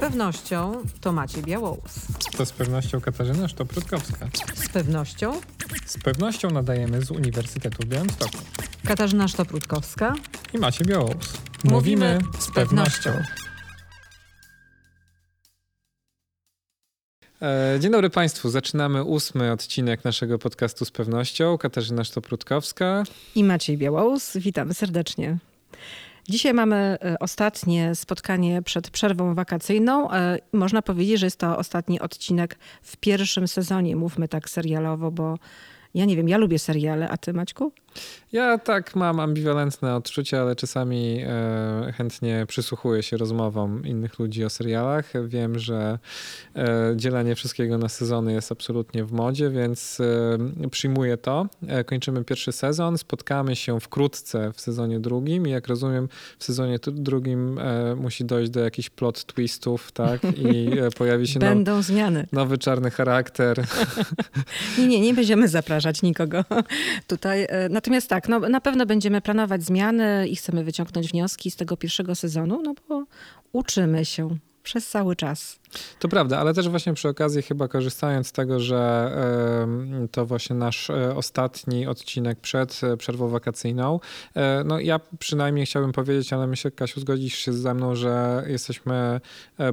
pewnością to Maciej Białołus. To z pewnością Katarzyna Sztoprutkowska. Z pewnością Z pewnością nadajemy z Uniwersytetu w Białymstoku. Katarzyna Sztoprutkowska. I Macie Białous. Mówimy z pewnością. E, Dzień dobry Państwu. Zaczynamy ósmy odcinek naszego podcastu z pewnością. Katarzyna Sztoprutkowska. I Maciej Białołus. Witamy serdecznie. Dzisiaj mamy e, ostatnie spotkanie przed przerwą wakacyjną. E, Można powiedzieć, że jest to ostatni odcinek w pierwszym sezonie. Mówmy tak serialowo, bo ja nie wiem, ja lubię seriale, a ty Maćku? Ja tak mam ambiwalentne odczucia, ale czasami e, chętnie przysłuchuję się rozmowom innych ludzi o serialach. Wiem, że e, dzielenie wszystkiego na sezony jest absolutnie w modzie, więc e, przyjmuję to. E, kończymy pierwszy sezon, spotkamy się wkrótce w sezonie drugim i jak rozumiem w sezonie drugim e, musi dojść do jakichś plot twistów, tak? I e, pojawi się now, Będą zmiany. nowy czarny charakter. Nie, nie, nie będziemy zapraszać nikogo tutaj. E, Natomiast tak, no, na pewno będziemy planować zmiany i chcemy wyciągnąć wnioski z tego pierwszego sezonu, no bo uczymy się przez cały czas. To prawda, ale też właśnie przy okazji chyba korzystając z tego, że to właśnie nasz e, ostatni odcinek przed e, przerwą wakacyjną, e, no ja przynajmniej chciałbym powiedzieć, ale myślę Kasiu zgodzisz się ze mną, że jesteśmy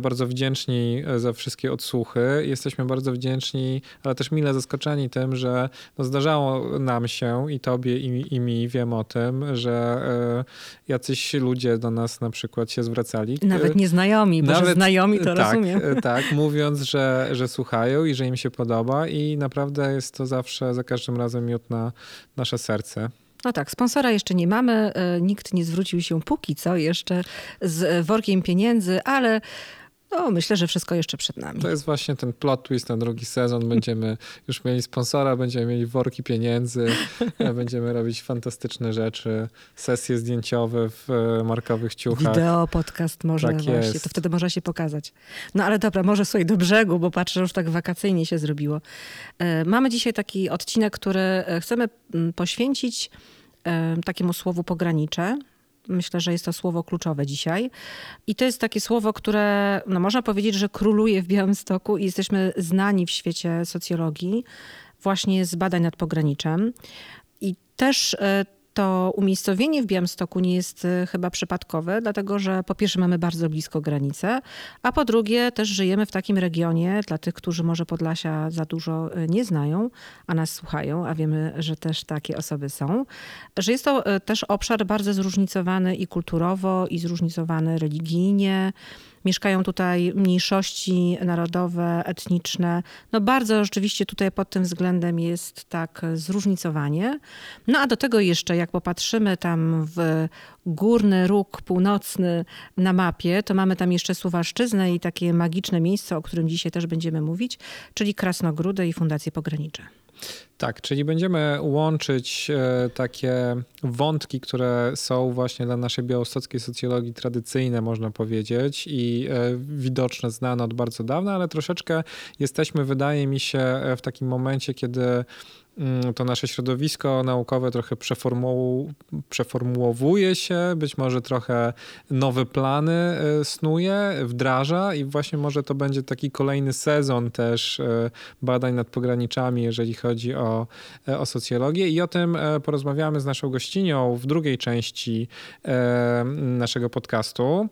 bardzo wdzięczni za wszystkie odsłuchy. Jesteśmy bardzo wdzięczni, ale też mile zaskoczeni tym, że no zdarzało nam się i tobie i, i mi, wiem o tym, że jacyś ludzie do nas na przykład się zwracali. Nawet nieznajomi, bo że Nawet- znajomi to tak, rozumiem. Tak, mówiąc, że, że słuchają i że im się podoba i naprawdę jest to zawsze, za każdym razem miód na nasze serce. No tak, sponsora jeszcze nie mamy, e, nikt nie zwrócił się póki co jeszcze z workiem pieniędzy, ale no, myślę, że wszystko jeszcze przed nami. To jest właśnie ten plot twist na drugi sezon. Będziemy już mieli sponsora, będziemy mieli worki pieniędzy, e, będziemy robić fantastyczne rzeczy, sesje zdjęciowe w e, markowych ciuchach. Wideo, podcast może Tak właśnie, jest. to wtedy można się pokazać. No ale dobra, może słuchaj do brzegu, bo patrzę, że już tak wakacyjnie się zrobiło. E, Mamy dzisiaj taki odcinek, który chcemy mm, poświęcić takiemu słowu pogranicze. Myślę, że jest to słowo kluczowe dzisiaj. I to jest takie słowo, które no można powiedzieć, że króluje w Białymstoku i jesteśmy znani w świecie socjologii właśnie z badań nad pograniczem. I też e, to umiejscowienie w Białymstoku nie jest e, chyba przypadkowe, dlatego że po pierwsze mamy bardzo blisko granicę, a po drugie też żyjemy w takim regionie, dla tych, którzy może Podlasia za dużo e, nie znają, a nas słuchają, a wiemy, że też takie osoby są, że jest to e, też obszar bardzo zróżnicowany i kulturowo, i zróżnicowany religijnie. Mieszkają tutaj mniejszości narodowe, etniczne. No bardzo rzeczywiście tutaj pod tym względem jest tak zróżnicowanie. No a do tego jeszcze, jak popatrzymy tam w górny róg północny na mapie, to mamy tam jeszcze Suwalszczyznę i takie magiczne miejsce, o którym dzisiaj też będziemy mówić, czyli Krasnogródę i Fundację Pogranicze. Tak, czyli będziemy łączyć e, takie wątki, które są właśnie dla naszej białostockiej socjologii tradycyjne, można powiedzieć, i e, widoczne, znane od bardzo dawna, ale troszeczkę jesteśmy, wydaje mi się, e, w takim momencie, kiedy to nasze środowisko naukowe trochę przeformuł, przeformułowuje się, być może trochę nowe plany e, snuje, wdraża i właśnie może to będzie taki kolejny sezon też e, badań nad pograniczami, jeżeli chodzi o, e, o socjologię i o tym porozmawiamy z naszą gościnią w drugiej części naszego podcastu.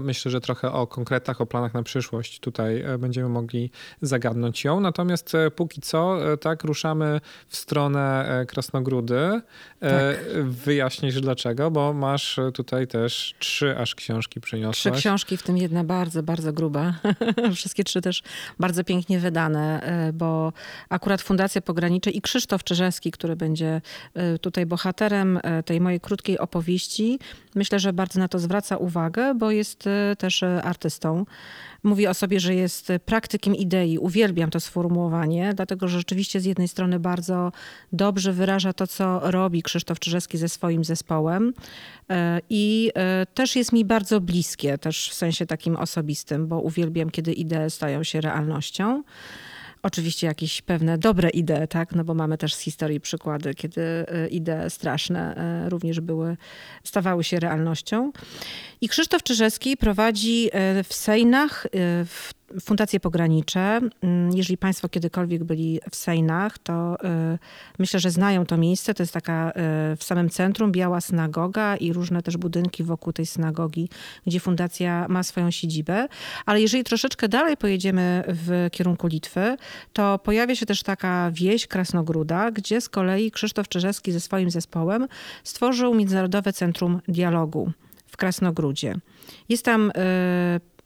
Myślę, że trochę o konkretach, o planach na przyszłość tutaj e, będziemy mogli zagadnąć ją. Natomiast e, póki co, e, tak, ruszamy w stronę Krasnogródy. E, Wyjaśnisz dlaczego, bo masz tutaj też trzy aż książki Trzy przyniosłaś. książki, w tym jedna bardzo, bardzo gruba. Wszystkie trzy też bardzo pięknie wydane, bo akurat Fundacja Pogranicze i Krzysztof Czyżewski, który będzie tutaj bohaterem tej mojej krótkiej opowieści, myślę, że bardzo na to zwraca uwagę, bo jest e, też e, artystą. Mówi o sobie, że jest praktykiem idei. Uwielbiam to sformułowanie, dlatego że rzeczywiście z jednej strony bardzo dobrze wyraża to, co robi Krzysztof Czyżewski ze swoim zespołem E, i też jest mi bardzo bliskie, też w sensie takim osobistym, bo uwielbiam, kiedy idee stają się realnością. Oczywiście jakieś pewne dobre idee, tak? No bo mamy też z historii przykłady, kiedy idee straszne również były, stawały się realnością. I Krzysztof Czyżewski prowadzi w Sejnach, w Fundacje Pogranicze. Mm, jeżeli Państwo kiedykolwiek byli w Sejnach, to y, myślę, że znają to miejsce. To jest taka y, w samym centrum biała synagoga i różne też budynki wokół tej synagogi, gdzie fundacja ma swoją siedzibę. Ale jeżeli troszeczkę dalej pojedziemy w kierunku Litwy, to pojawia się też taka wieś Krasnogruda, gdzie z kolei Krzysztof Czyżewski ze swoim zespołem stworzył Międzynarodowe Centrum Dialogu w Krasnogrudzie. Jest tam y,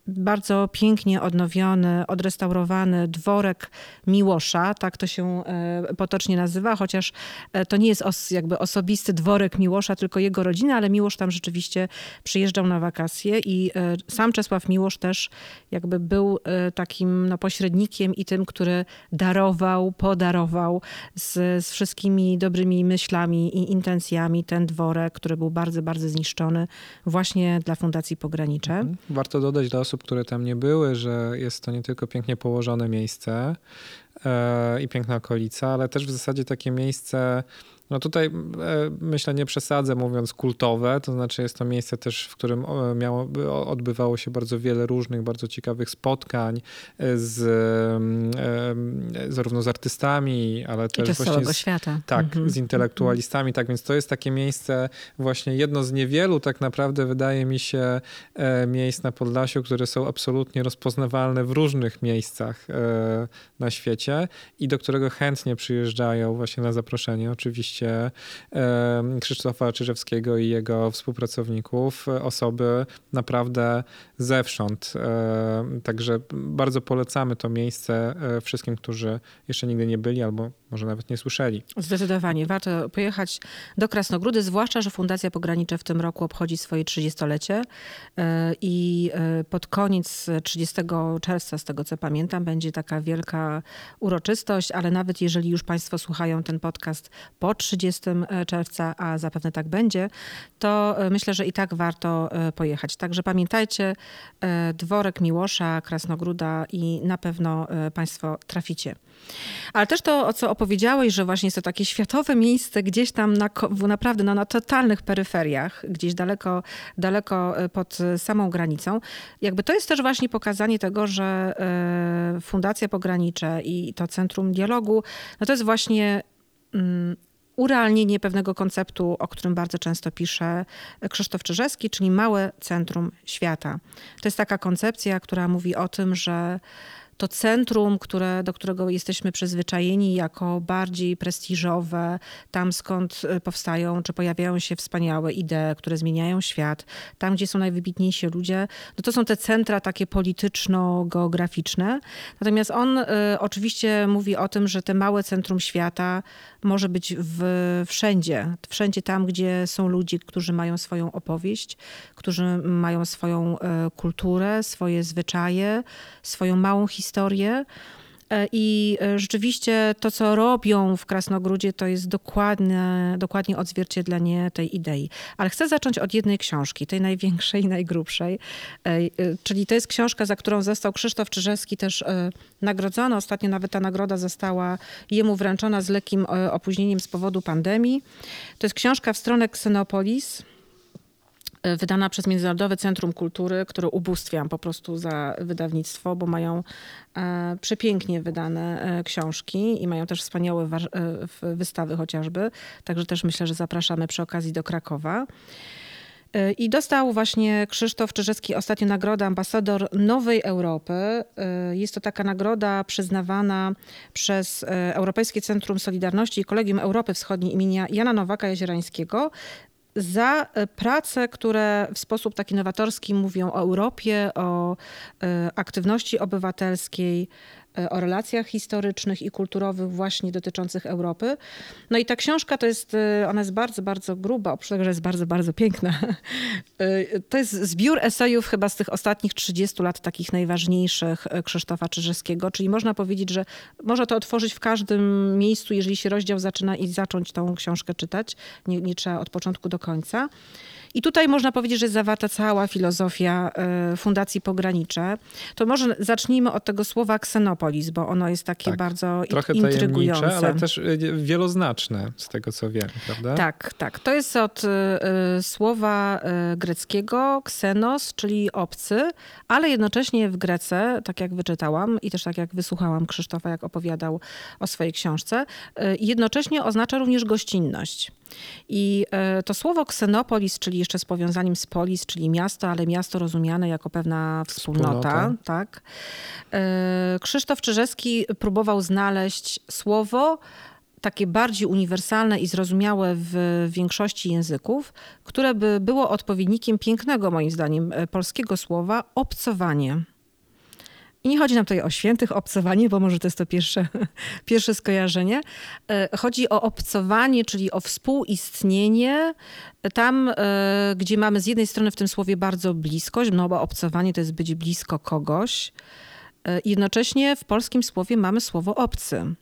bardzo pięknie odnowiony, odrestaurowany dworek Miłosza, tak to się e, potocznie nazywa, chociaż e, to nie jest os, jakby osobisty dworek Miłosza, tylko jego rodziny, ale Miłosz tam rzeczywiście przyjeżdżał na wakacje i e, sam Czesław Miłosz też jakby był takim no, pośrednikiem i tym, który darował, podarował z, z wszystkimi dobrymi myślami i intencjami ten dworek, który był bardzo, bardzo zniszczony właśnie dla Fundacji Pogranicze. Mhm. Warto dodać dla osób, osób, które tam nie były, że jest to nie tylko pięknie położone miejsce e, i piękna okolica, ale też w zasadzie takie miejsce no tutaj e, myślę, nie przesadzę mówiąc kultowe, to znaczy jest to miejsce też, w którym miało, odbywało się bardzo wiele różnych, bardzo ciekawych spotkań e, z, e, zarówno z artystami, ale też, też właśnie z, świata. Tak, mhm. z intelektualistami, tak więc to jest takie miejsce, właśnie jedno z niewielu tak naprawdę wydaje mi się miejsc na Podlasiu, które są absolutnie rozpoznawalne w różnych miejscach na świecie i do którego chętnie przyjeżdżają właśnie na zaproszenie oczywiście Krzysztofa Czyżewskiego i jego współpracowników, e, osoby naprawdę zewsząd. Także bardzo polecamy to miejsce e, wszystkim, którzy jeszcze nigdy nie byli albo może nawet nie słyszeli. Zdecydowanie. Warto pojechać do Krasnogródy, zwłaszcza, że Fundacja Pogranicze w tym roku obchodzi swoje 30-lecie e, i pod koniec 30 czerwca, z tego co pamiętam, będzie taka wielka uroczystość, ale nawet jeżeli już Państwo słuchają ten podcast po 30 e, czerwca, a zapewne tak będzie, to e, myślę, że i tak warto e, pojechać. Także pamiętajcie, dworek Miłosza, Krasnogróda i na pewno Państwo traficie. Ale też to, o co opowiedziałeś, że właśnie jest to takie światowe miejsce gdzieś tam na, naprawdę no, na totalnych peryferiach, gdzieś daleko, daleko pod samą granicą. Jakby to jest też właśnie pokazanie tego, że Fundacja Pogranicze i to Centrum Dialogu, no to jest właśnie mm, urealnienie pewnego konceptu, o którym bardzo często pisze Krzysztof Czyżewski, czyli małe centrum świata. To jest taka koncepcja, która mówi o tym, że to centrum, które, do którego jesteśmy przyzwyczajeni jako bardziej prestiżowe, tam skąd e, powstają czy pojawiają się wspaniałe idee, które zmieniają świat, tam gdzie są najwybitniejsi ludzie, no to są te centra takie polityczno-geograficzne. Natomiast on y, oczywiście mówi o tym, że te małe centrum świata może być w, wszędzie, wszędzie tam, gdzie są ludzie, którzy mają swoją opowieść, którzy mają swoją y, kulturę, swoje zwyczaje, swoją małą historię historię. E, I e, rzeczywiście to, co robią w Krasnogródzie, to jest dokładne, dokładnie odzwierciedlenie tej idei. Ale chcę zacząć od jednej książki, tej największej i najgrubszej. E, czyli to jest książka, za którą został Krzysztof Czyżewski też nagrodzony. Ostatnio nawet ta nagroda została jemu wręczona z lekkim opóźnieniem z powodu pandemii. To jest książka w stronę Ksenopolis E, wydana przez Międzynarodowe Centrum Kultury, które ubóstwiam po prostu za wydawnictwo, bo mają e, przepięknie wydane e, książki i mają też wspaniałe wystawy chociażby. Także też myślę, że zapraszamy przy okazji do Krakowa. I dostał właśnie Krzysztof Czyżewski ostatnio nagrodę ambasador Nowej Europy. Jest to taka nagroda przyznawana przez Europejskie Centrum Solidarności i Kolegium Europy Wschodniej imienia Jana Nowaka Jezierańskiego za e, prace, które w sposób taki nowatorski mówią o Europie, o e, aktywności obywatelskiej, o relacjach historycznych i kulturowych właśnie dotyczących Europy. No i ta książka to jest, e, ona jest bardzo, bardzo gruba, oprócz tego, że jest bardzo, bardzo piękna. E, to jest zbiór esejów chyba z tych ostatnich 30 lat takich najważniejszych Krzysztofa Czyżewskiego, czyli można powiedzieć, że można to otworzyć w każdym miejscu, jeżeli się rozdział zaczyna i zacząć tą książkę czytać. Nie, nie trzeba od początku do końca. I tutaj można powiedzieć, że jest zawarta cała filozofia Fundacji Pogranicze. To może zacznijmy od tego słowa ksenopolis, bo ono jest takie tak, bardzo trochę intrygujące. ale też wieloznaczne z tego, co wiem, prawda? Tak, tak. To jest od słowa greckiego ksenos, czyli obcy, ale jednocześnie w Grece, tak jak wyczytałam i też tak jak wysłuchałam Krzysztofa, jak opowiadał o swojej książce, y, jednocześnie oznacza również gościnność. I y, to słowo ksenopolis, czyli jeszcze z powiązaniem z polis, czyli miasto, ale miasto rozumiane jako pewna wspólnota. wspólnota. Tak. Y, Krzysztof Czyżewski próbował znaleźć słowo, takie bardziej uniwersalne i zrozumiałe w większości języków, które by było odpowiednikiem pięknego, moim zdaniem, polskiego słowa obcowanie. I nie chodzi nam tutaj o świętych obcowanie, bo może to jest to pierwsze, pierwsze skojarzenie. E, chodzi o obcowanie, czyli o współistnienie tam, e, gdzie mamy z jednej strony w tym słowie bardzo bliskość, no bo obcowanie to jest być blisko kogoś. E, jednocześnie w polskim słowie mamy słowo obcy.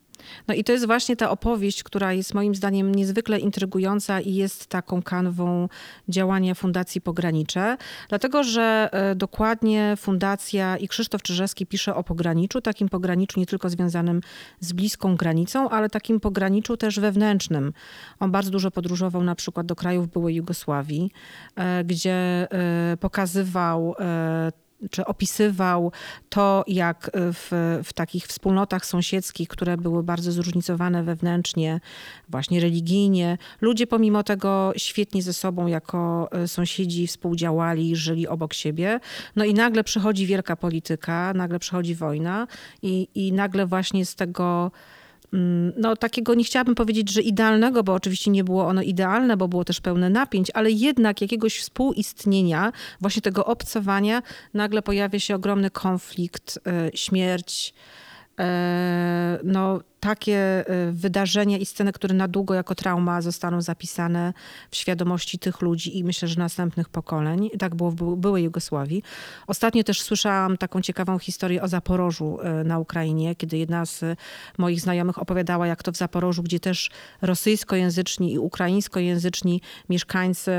No i to jest właśnie ta opowieść, która jest moim zdaniem niezwykle intrygująca i jest taką kanwą działania Fundacji Pogranicze, dlatego że e, dokładnie Fundacja i Krzysztof Czyżewski pisze o pograniczu, takim pograniczu nie tylko związanym z bliską granicą, ale takim pograniczu też wewnętrznym. On bardzo dużo podróżował na przykład do krajów byłej Jugosławii, e, gdzie e, pokazywał czy opisywał to, jak w, w takich wspólnotach sąsiedzkich, które były bardzo zróżnicowane wewnętrznie, właśnie religijnie, ludzie pomimo tego świetnie ze sobą jako e, sąsiedzi współdziałali, żyli obok siebie. No i nagle przychodzi wielka polityka, nagle przychodzi wojna i, i nagle właśnie z tego no, takiego nie chciałabym powiedzieć, że idealnego, bo oczywiście nie było ono idealne, bo było też pełne napięć, ale jednak jakiegoś współistnienia, właśnie tego obcowania, nagle pojawia się ogromny konflikt, e, śmierć. E, no, takie y, wydarzenia i sceny, które na długo jako trauma zostaną zapisane w świadomości tych ludzi i myślę, że następnych pokoleń. Tak było w byłej Jugosławii. Ostatnio też słyszałam taką ciekawą historię o Zaporożu y, na Ukrainie, kiedy jedna z moich znajomych opowiadała, jak to w Zaporożu, gdzie też rosyjskojęzyczni i ukraińskojęzyczni mieszkańcy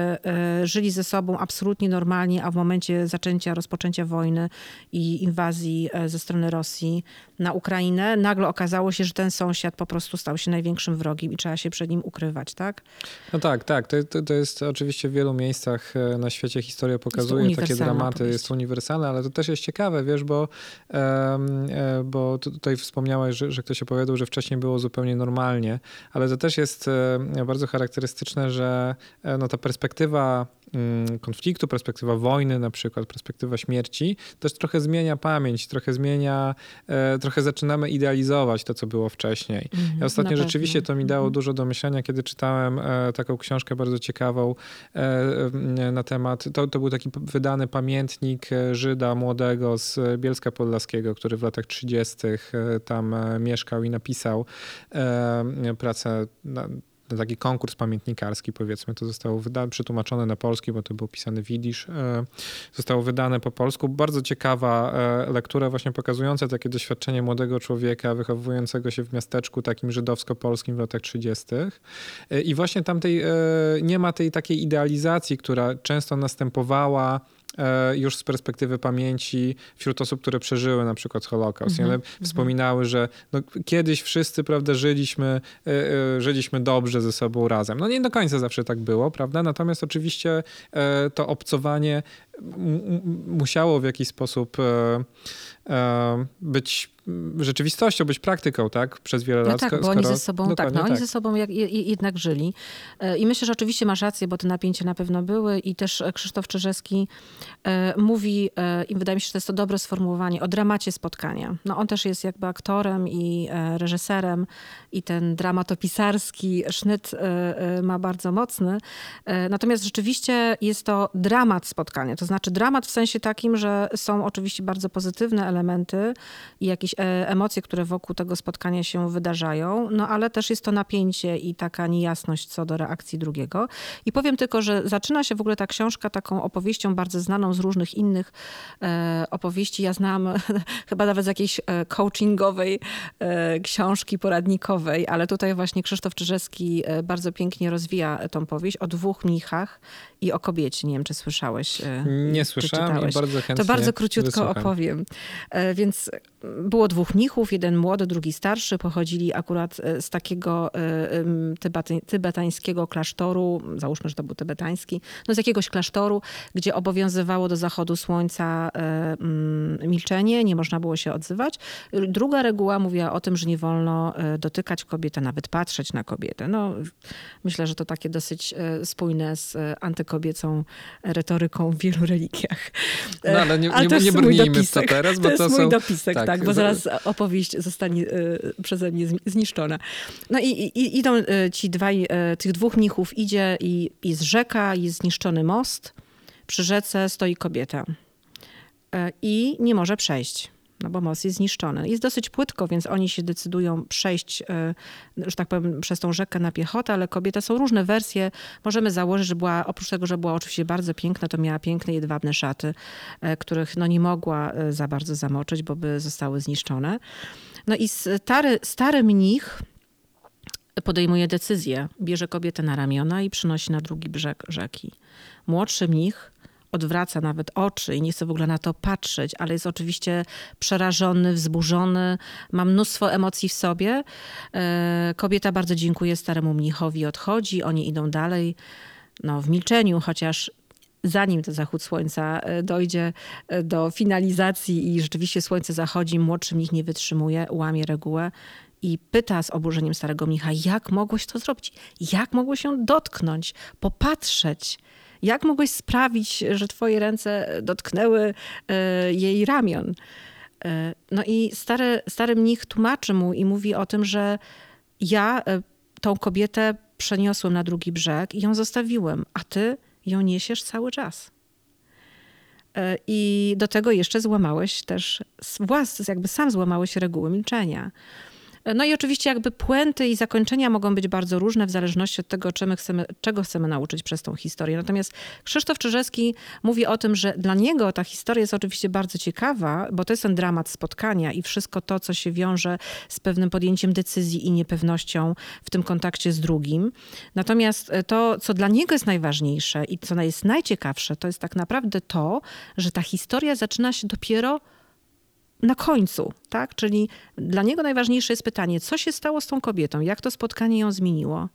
y, żyli ze sobą absolutnie normalnie, a w momencie zaczęcia, rozpoczęcia wojny i inwazji ze strony Rosji na Ukrainę, nagle okazało się, że ten sąsiad po prostu stał się największym wrogiem i trzeba się przed nim ukrywać, tak? No tak, tak. To, to, to jest oczywiście w wielu miejscach e, na świecie historia pokazuje takie dramaty, powieść. jest uniwersalne, ale to też jest ciekawe, wiesz, bo, e, bo tutaj wspomniałeś, że, że ktoś opowiadał, że wcześniej było zupełnie normalnie, ale to też jest e, bardzo charakterystyczne, że no, ta perspektywa konfliktu, perspektywa wojny, na przykład perspektywa śmierci, też trochę zmienia pamięć, trochę zmienia, e, trochę zaczynamy idealizować to, co było wcześniej. Mm, ja ostatnio rzeczywiście to mi dało mm. dużo do myślenia, kiedy czytałem e, taką książkę bardzo ciekawą e, na temat, to, to był taki wydany pamiętnik Żyda młodego z Bielska Podlaskiego, który w latach 30. tam mieszkał i napisał pracę na, taki konkurs pamiętnikarski, powiedzmy, to zostało wydane, przetłumaczone na polski, bo to był pisany widzisz, e, zostało wydane po polsku. Bardzo ciekawa e, lektura, właśnie pokazująca takie doświadczenie młodego człowieka wychowującego się w miasteczku takim żydowsko-polskim w latach 30. E, I właśnie tamtej nie ma tej takiej idealizacji, która często następowała już z perspektywy pamięci wśród osób, które przeżyły na przykład Holokaust. Mm -hmm. One wspominały, że no, kiedyś wszyscy, prawda, żyliśmy, e, e, żyliśmy dobrze ze sobą razem. No nie do końca zawsze tak było, prawda? Natomiast oczywiście to obcowanie musiało w jakiś sposób być rzeczywistością, być praktyką, tak? Przez wiele no lat. Tak, bo oni ze sobą, tak, no, oni tak. ze sobą jak, jednak żyli. E, I myślę, że oczywiście masz rację, bo te napięcia na pewno były i też Krzysztof Czyżewski e, mówi, e, i wydaje mi się, że to jest to dobre sformułowanie, o dramacie spotkania. No on też jest jakby aktorem i reżyserem i ten dramatopisarski sznyt ma bardzo mocny. Natomiast rzeczywiście jest to dramat spotkania. To znaczy dramat w sensie takim, że są oczywiście bardzo pozytywne elementy i jakieś emocje, które wokół tego spotkania się wydarzają, no ale też jest to napięcie i taka niejasność co do reakcji drugiego. I powiem tylko, że zaczyna się w ogóle ta książka taką opowieścią bardzo znaną z różnych innych opowieści. Ja znam chyba nawet z jakiejś coachingowej książki poradnikowej, ale tutaj właśnie Krzysztof Czyżewski bardzo pięknie rozwija tą powieść o dwóch mnichach i o kobiecie. Nie wiem, czy słyszałeś. Nie słyszałem i bardzo chętnie To bardzo króciutko wysłucham. opowiem. Więc było dwóch mnichów, jeden młody, drugi starszy. Pochodzili akurat z takiego tybetańskiego klasztoru, załóżmy, że to był tybetański, no z jakiegoś klasztoru, gdzie obowiązywało do zachodu słońca milczenie, nie można było się odzywać. Druga reguła mówiła o tym, że nie wolno dotykać kobiety, nawet patrzeć na kobietę. No, myślę, że to takie dosyć spójne z antykobiecą retoryką w wielu religiach. No ale nie, ale nie, nie brnijmy w to teraz, bo to, jest to mój są... dopisek, tak, tak bo zaraz opowieść zostanie y, przeze mnie zniszczona. No i, i idą y, ci dwaj, y, tych dwóch mnichów idzie i jest rzeka, jest zniszczony most. Przy rzece stoi kobieta i nie może przejść no bo most jest zniszczony. Jest dosyć płytko, więc oni się decydują przejść, e, że tak powiem, przez tą rzekę na piechotę, ale kobieta są różne wersje. Możemy założyć, że była, oprócz tego, że była oczywiście bardzo piękna, to miała piękne jedwabne szaty, e, których no nie mogła e, za bardzo zamoczyć, bo by zostały zniszczone. No i stary, stary mnich podejmuje decyzję, bierze kobietę na ramiona i przynosi na drugi brzeg rzeki. Młodszy mnich odwraca nawet oczy i nie chce w ogóle na to patrzeć, ale jest oczywiście przerażony, wzburzony, ma mnóstwo emocji w sobie. E, kobieta bardzo dziękuję staremu mnichowi, odchodzi, oni idą dalej no, w milczeniu, chociaż zanim ten zachód słońca e, dojdzie e, do finalizacji i rzeczywiście słońce zachodzi, młodszy mnich nie wytrzymuje, łamie regułę i pyta z oburzeniem starego mnicha, jak mogłeś to zrobić? Jak mogło się dotknąć, popatrzeć? Jak mogłeś sprawić, że twoje ręce dotknęły e, jej ramion? E, no i stary, stary mnich tłumaczy mu i mówi o tym, że ja e, tą kobietę przeniosłem na drugi brzeg i ją zostawiłem, a ty ją niesiesz cały czas. I do tego jeszcze złamałeś też, włas, jakby sam złamałeś reguły milczenia. No i oczywiście jakby puenty i zakończenia mogą być bardzo różne w zależności od tego, chcemy, czego chcemy nauczyć przez tą historię. Natomiast Krzysztof Czyżewski mówi o tym, że dla niego ta historia jest oczywiście bardzo ciekawa, bo to jest ten dramat spotkania i wszystko to, co się wiąże z pewnym podjęciem decyzji i niepewnością w tym kontakcie z drugim. Natomiast to, co dla niego jest najważniejsze i co jest najciekawsze, to jest tak naprawdę to, że ta historia zaczyna się dopiero na końcu, tak? Czyli dla niego najważniejsze jest pytanie, co się stało z tą kobietą, jak to spotkanie ją zmieniło.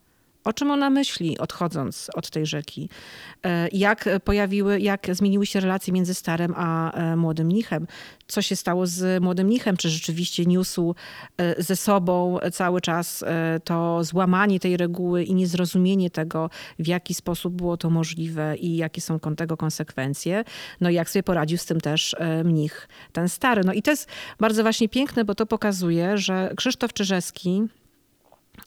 O czym ona myśli, odchodząc od tej rzeki? E, jak pojawiły, jak zmieniły się relacje między starym a e, młodym mnichem? Co się stało z młodym mnichem? Czy rzeczywiście niósł e, ze sobą cały czas to złamanie tej reguły i niezrozumienie tego, w jaki sposób było to możliwe i jakie są tego konsekwencje? No i jak sobie poradził z tym też mnich, ten stary. No i to jest bardzo właśnie piękne, bo to pokazuje, że Krzysztof Czyżewski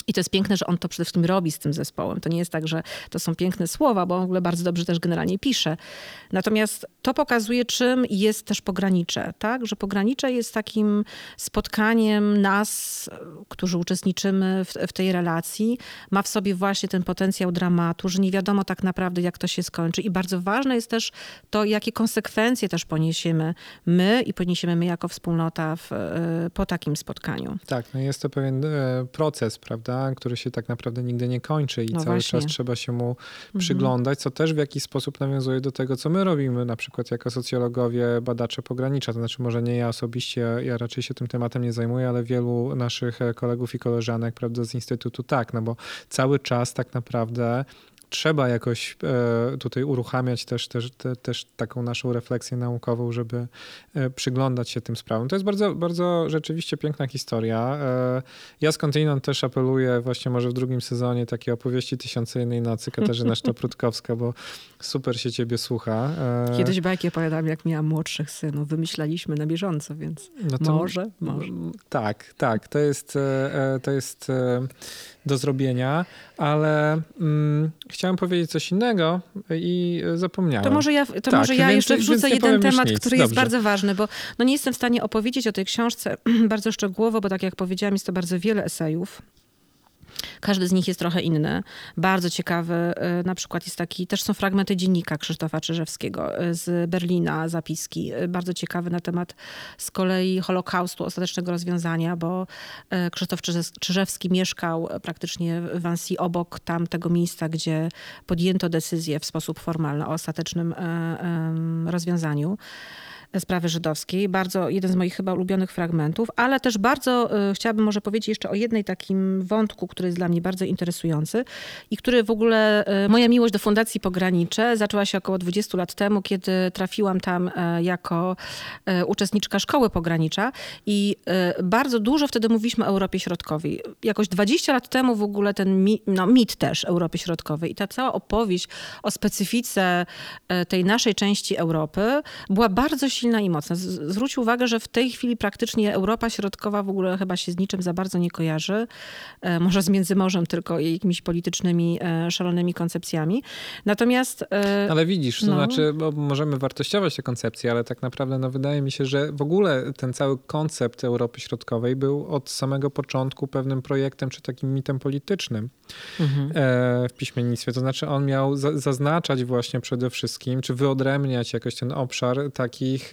i to jest piękne, że on to przede wszystkim robi z tym zespołem. To nie jest tak, że to są piękne słowa, bo on w ogóle bardzo dobrze też generalnie pisze. Natomiast to pokazuje, czym jest też pogranicze, tak? Że pogranicze jest takim spotkaniem nas, którzy uczestniczymy w, w tej relacji, ma w sobie właśnie ten potencjał dramatu, że nie wiadomo tak naprawdę, jak to się skończy. I bardzo ważne jest też to, jakie konsekwencje też poniesiemy my i poniesiemy my jako wspólnota w, e, po takim spotkaniu. Tak, no jest to pewien e, proces, prawda? Prawda, który się tak naprawdę nigdy nie kończy i no cały właśnie. czas trzeba się mu mhm. przyglądać, co też w jakiś sposób nawiązuje do tego, co my robimy, na przykład jako socjologowie, badacze pogranicza. To znaczy, może nie ja osobiście, ja raczej się tym tematem nie zajmuję, ale wielu naszych kolegów i koleżanek, prawda, z Instytutu tak, no bo cały czas tak naprawdę trzeba jakoś e, tutaj uruchamiać też, też, te, też taką naszą refleksję naukową, żeby e, przyglądać się tym sprawom. To jest bardzo, bardzo rzeczywiście piękna historia. E, ja skądinąd też apeluję właśnie może w drugim sezonie takiej opowieści Tysiące Jednej Nocy Katarzyna Sztoprutkowska, bo super się ciebie słucha. Kiedyś bajki opowiadam, jak miałam młodszych synów. Wymyślaliśmy na bieżąco, więc no to, może, może. Tak, tak. To jest, to jest do zrobienia, ale mm, chciałem powiedzieć coś innego i zapomniałem. To może ja, to tak, może ja jeszcze wrzucę jeden temat, który jest bardzo ważny, bo no nie jestem w stanie opowiedzieć o tej książce bardzo szczegółowo, bo tak jak powiedziałam, jest to bardzo wiele esejów. Każdy z nich jest trochę inny. Bardzo ciekawy. Y, na przykład jest taki, też są fragmenty dziennika Krzysztofa Czyżewskiego y, z Berlina, zapiski. Y, bardzo ciekawy na temat z kolei Holokaustu, ostatecznego rozwiązania, bo Krzysztof Czyżewski mieszkał praktycznie w Annecy obok tamtego miejsca, gdzie podjęto decyzję w sposób formalny o ostatecznym rozwiązaniu sprawy żydowskiej. Bardzo, jeden z moich chyba ulubionych fragmentów, ale też bardzo y, chciałabym może powiedzieć jeszcze o jednej takim wątku, który jest dla mnie bardzo interesujący i który w ogóle, y, moja miłość do Fundacji Pogranicze zaczęła się około 20 lat temu, kiedy trafiłam tam y, jako uczestniczka szkoły pogranicza i bardzo dużo wtedy mówiliśmy o Europie Środkowej. Jakoś 20 lat temu w ogóle ten mit, no, mit też Europy Środkowej i ta cała opowieść o specyfice tej naszej części Europy była bardzo silna i mocna. Zwróć uwagę, że w tej chwili praktycznie Europa Środkowa w ogóle chyba się z niczym za bardzo nie kojarzy. E, może z Międzymorzem tylko i jakimiś politycznymi, e, szalonymi koncepcjami. Natomiast... E, ale widzisz, to no. znaczy, bo możemy wartościować te koncepcje, ale tak naprawdę no, wydaje mi się, że w ogóle ten cały koncept Europy Środkowej był od samego początku pewnym projektem czy takim mitem politycznym mhm. w piśmiennictwie. To znaczy on miał zaznaczać właśnie przede wszystkim, czy wyodrębniać jakoś ten obszar takich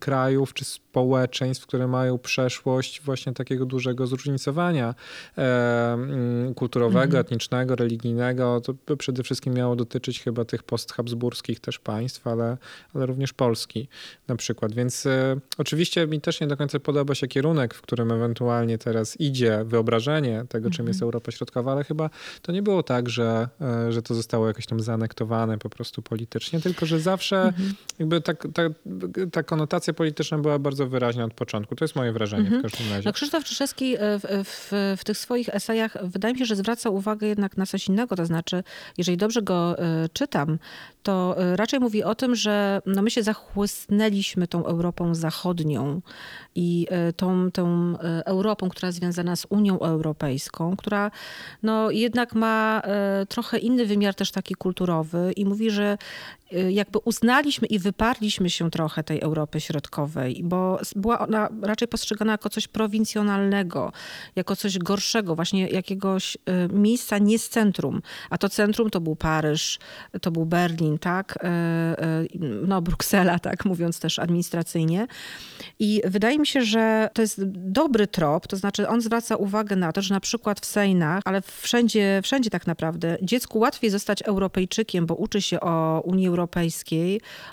krajów czy społeczeństw, które mają przeszłość właśnie takiego dużego zróżnicowania e, kulturowego, mhm. etnicznego, religijnego. To przede wszystkim miało dotyczyć chyba tych posthabsburskich też państw, ale, ale również Polski na przykład. Więc e, oczywiście mi też nie do końca podoba się kierunek, w którym ewentualnie teraz idzie wyobrażenie tego, czym jest mhm. Europa Środkowa, ale chyba to nie było tak, że, e, że to zostało jakoś tam zaanektowane po prostu politycznie, tylko że zawsze mhm. jakby tak, tak ta konotacja polityczna była bardzo wyraźna od początku. To jest moje wrażenie mhm. w każdym razie. No Krzysztof Czyszewski e, w, w, w, tych swoich esejach wydaje mi się, że zwraca uwagę jednak na coś innego. To znaczy, jeżeli dobrze go y, czytam, to y, raczej mówi o tym, że no my się zachłysnęliśmy tą Europą Zachodnią i tą, tą Europą, która związana z Unią Europejską, która no jednak ma trochę inny wymiar też taki kulturowy i mówi, że jakby uznaliśmy i wyparliśmy się trochę tej Europy Środkowej, bo była ona raczej postrzegana jako coś prowincjonalnego, jako coś gorszego, właśnie jakiegoś y, miejsca nie z centrum. A to centrum to był Paryż, to był Berlin, tak? Y, no, Bruksela, tak mówiąc też administracyjnie. I wydaje mi się, że to jest dobry trop, to znaczy on zwraca uwagę na to, że na przykład w Sejnach, ale wszędzie, wszędzie tak naprawdę, dziecku łatwiej zostać Europejczykiem, bo uczy się o Unii Europejskiej,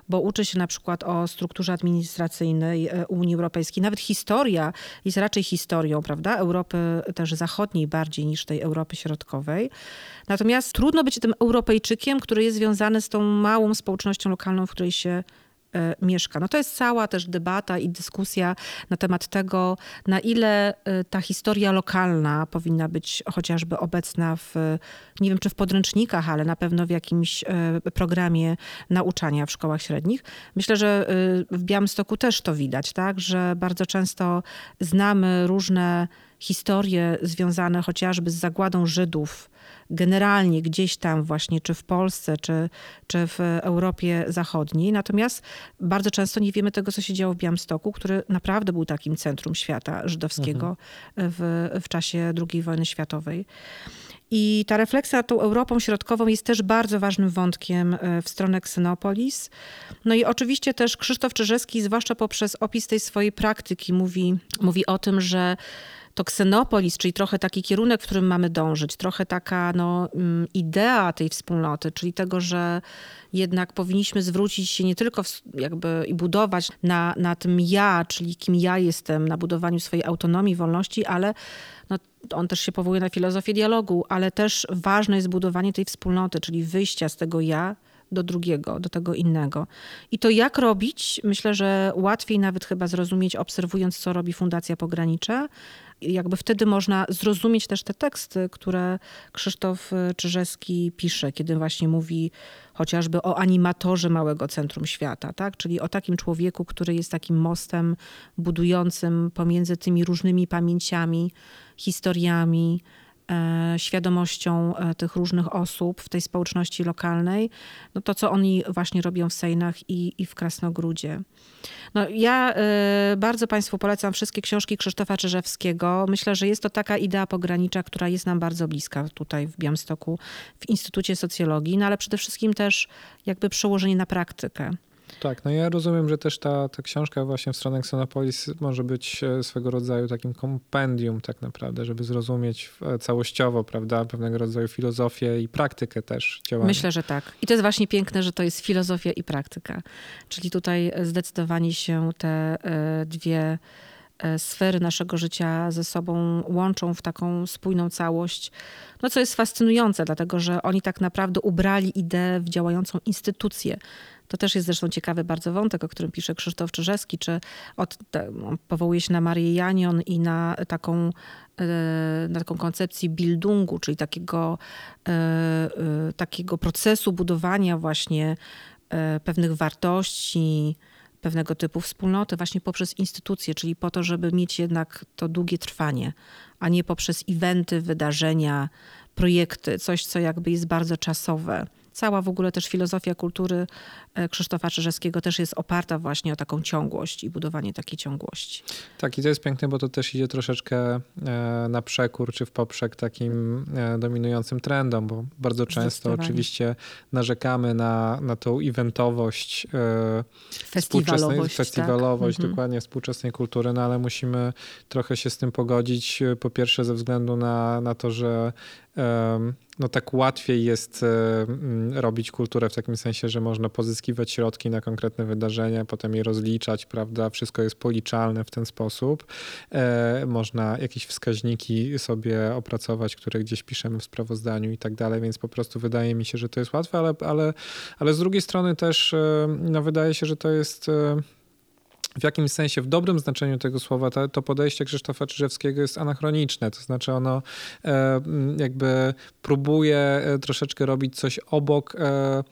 bo uczy się na przykład o strukturze administracyjnej e, Unii Europejskiej. Nawet historia jest raczej historią, prawda? Europy też zachodniej bardziej niż tej Europy Środkowej. Natomiast trudno być tym Europejczykiem, który jest związany z tą małą społecznością lokalną, w której się mieszka. No to jest cała też debata i dyskusja na temat tego, na ile e, ta historia lokalna powinna być chociażby obecna w, nie wiem czy w podręcznikach, ale na pewno w jakimś e, programie nauczania w szkołach średnich. Myślę, że w Białymstoku też to widać, tak, że bardzo często znamy różne historie związane chociażby z zagładą Żydów, generalnie gdzieś tam właśnie, czy w Polsce, czy, czy w Europie Zachodniej. Natomiast bardzo często nie wiemy tego, co się działo w Białymstoku, który naprawdę był takim centrum świata żydowskiego mhm. w, w czasie II wojny światowej. I ta refleksja nad tą Europą Środkową jest też bardzo ważnym wątkiem e, w stronę Ksenopolis. No i oczywiście też Krzysztof Czyżewski, zwłaszcza poprzez opis tej swojej praktyki, mówi, mówi o tym, że to ksenopolis, czyli trochę taki kierunek, w którym mamy dążyć, trochę taka no, mm, idea tej wspólnoty, czyli tego, że jednak powinniśmy zwrócić się nie tylko w, jakby i budować na, na tym ja, czyli kim ja jestem, na budowaniu swojej autonomii, wolności, ale no, on też się powołuje na filozofię dialogu, ale też ważne jest budowanie tej wspólnoty, czyli wyjścia z tego ja do drugiego, do tego innego. I to jak robić, myślę, że łatwiej nawet chyba zrozumieć, obserwując, co robi Fundacja Pogranicze, jakby wtedy można zrozumieć też te teksty, które Krzysztof Czyżewski pisze, kiedy właśnie mówi chociażby o animatorze małego centrum świata, tak? czyli o takim człowieku, który jest takim mostem budującym pomiędzy tymi różnymi pamięciami, historiami, świadomością tych różnych osób w tej społeczności lokalnej, no to co oni właśnie robią w Sejnach i, i w Krasnogródzie. No, ja y, bardzo Państwu polecam wszystkie książki Krzysztofa Czyżewskiego. Myślę, że jest to taka idea pogranicza, która jest nam bardzo bliska tutaj w Białymstoku, w Instytucie Socjologii, no ale przede wszystkim też jakby przełożenie na praktykę. Tak, no ja rozumiem, że też ta, ta książka właśnie w stronę Xenopolis może być e, swego rodzaju takim kompendium tak naprawdę, żeby zrozumieć e, całościowo, prawda, pewnego rodzaju filozofię i praktykę też działania. Myślę, że tak. I to jest właśnie piękne, że to jest filozofia i praktyka. Czyli tutaj zdecydowanie się te e, dwie sfery naszego życia ze sobą łączą w taką spójną całość, no co jest fascynujące, dlatego że oni tak naprawdę ubrali ideę w działającą instytucję. To też jest zresztą ciekawy bardzo wątek, o którym pisze Krzysztof Czyżewski, czy od, powołuje się na Marię Janion i na taką, e, na taką koncepcję bildungu, czyli takiego, e, e, takiego procesu budowania właśnie pewnych wartości, pewnego typu wspólnoty właśnie poprzez instytucje, czyli po to, żeby mieć jednak to długie trwanie, a nie poprzez eventy, wydarzenia, projekty, coś, co jakby jest bardzo czasowe cała w ogóle też filozofia kultury e, Krzysztofa Czyżewskiego też jest oparta właśnie o taką ciągłość i budowanie takiej ciągłości. Tak, i to jest piękne, bo to też idzie troszeczkę e, na przekór czy w poprzek takim e, dominującym trendom, bo bardzo często oczywiście narzekamy na, na tą eventowość, festiwalowość, festiwalowość tak? dokładnie współczesnej kultury, no ale musimy trochę się z tym pogodzić. Po pierwsze ze względu na, na to, że no tak łatwiej jest robić kulturę w takim sensie, że można pozyskiwać środki na konkretne wydarzenia, potem je rozliczać, prawda? Wszystko jest policzalne w ten sposób. E, można jakieś wskaźniki sobie opracować, które gdzieś piszemy w sprawozdaniu i tak dalej, więc po prostu wydaje mi się, że to jest łatwe, ale, ale, ale z drugiej strony też no wydaje się, że to jest w jakimś sensie, w dobrym znaczeniu tego słowa, to, to podejście Krzysztofa Czyżewskiego jest anachroniczne. To znaczy ono e, jakby próbuje e, troszeczkę robić coś obok e,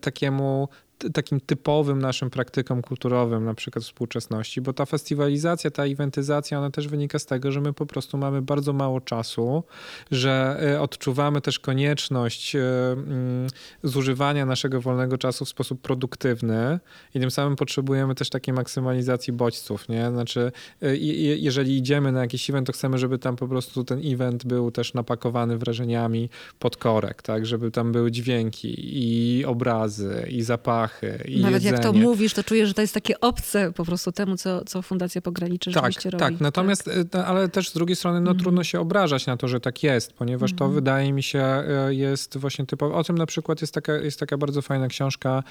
takiemu takim typowym naszym praktykom kulturowym, na przykład współczesności, bo ta festiwalizacja, ta eventyzacja, ona też wynika z tego, że my po prostu mamy bardzo mało czasu, że e, odczuwamy też konieczność e, mm, zużywania naszego wolnego czasu w sposób produktywny i tym samym potrzebujemy też takiej maksymalizacji bodźców, nie? Znaczy, e, jeżeli idziemy na jakiś event, to chcemy, żeby tam po prostu ten event był też napakowany wrażeniami pod korek, tak? Żeby tam były dźwięki i obrazy i zapachy, zapachy i Nawet jedzenie. jak to mówisz, to czujesz, że to jest takie obce po prostu temu, co, co Fundacja Pogranicze tak, rzeczywiście robi. Tak, natomiast, tak. ale też z drugiej strony no, mm. trudno się obrażać na to, że tak jest, ponieważ mm. to mhm. wydaje mi się e, jest właśnie typowe. O tym na przykład jest taka, jest taka bardzo fajna książka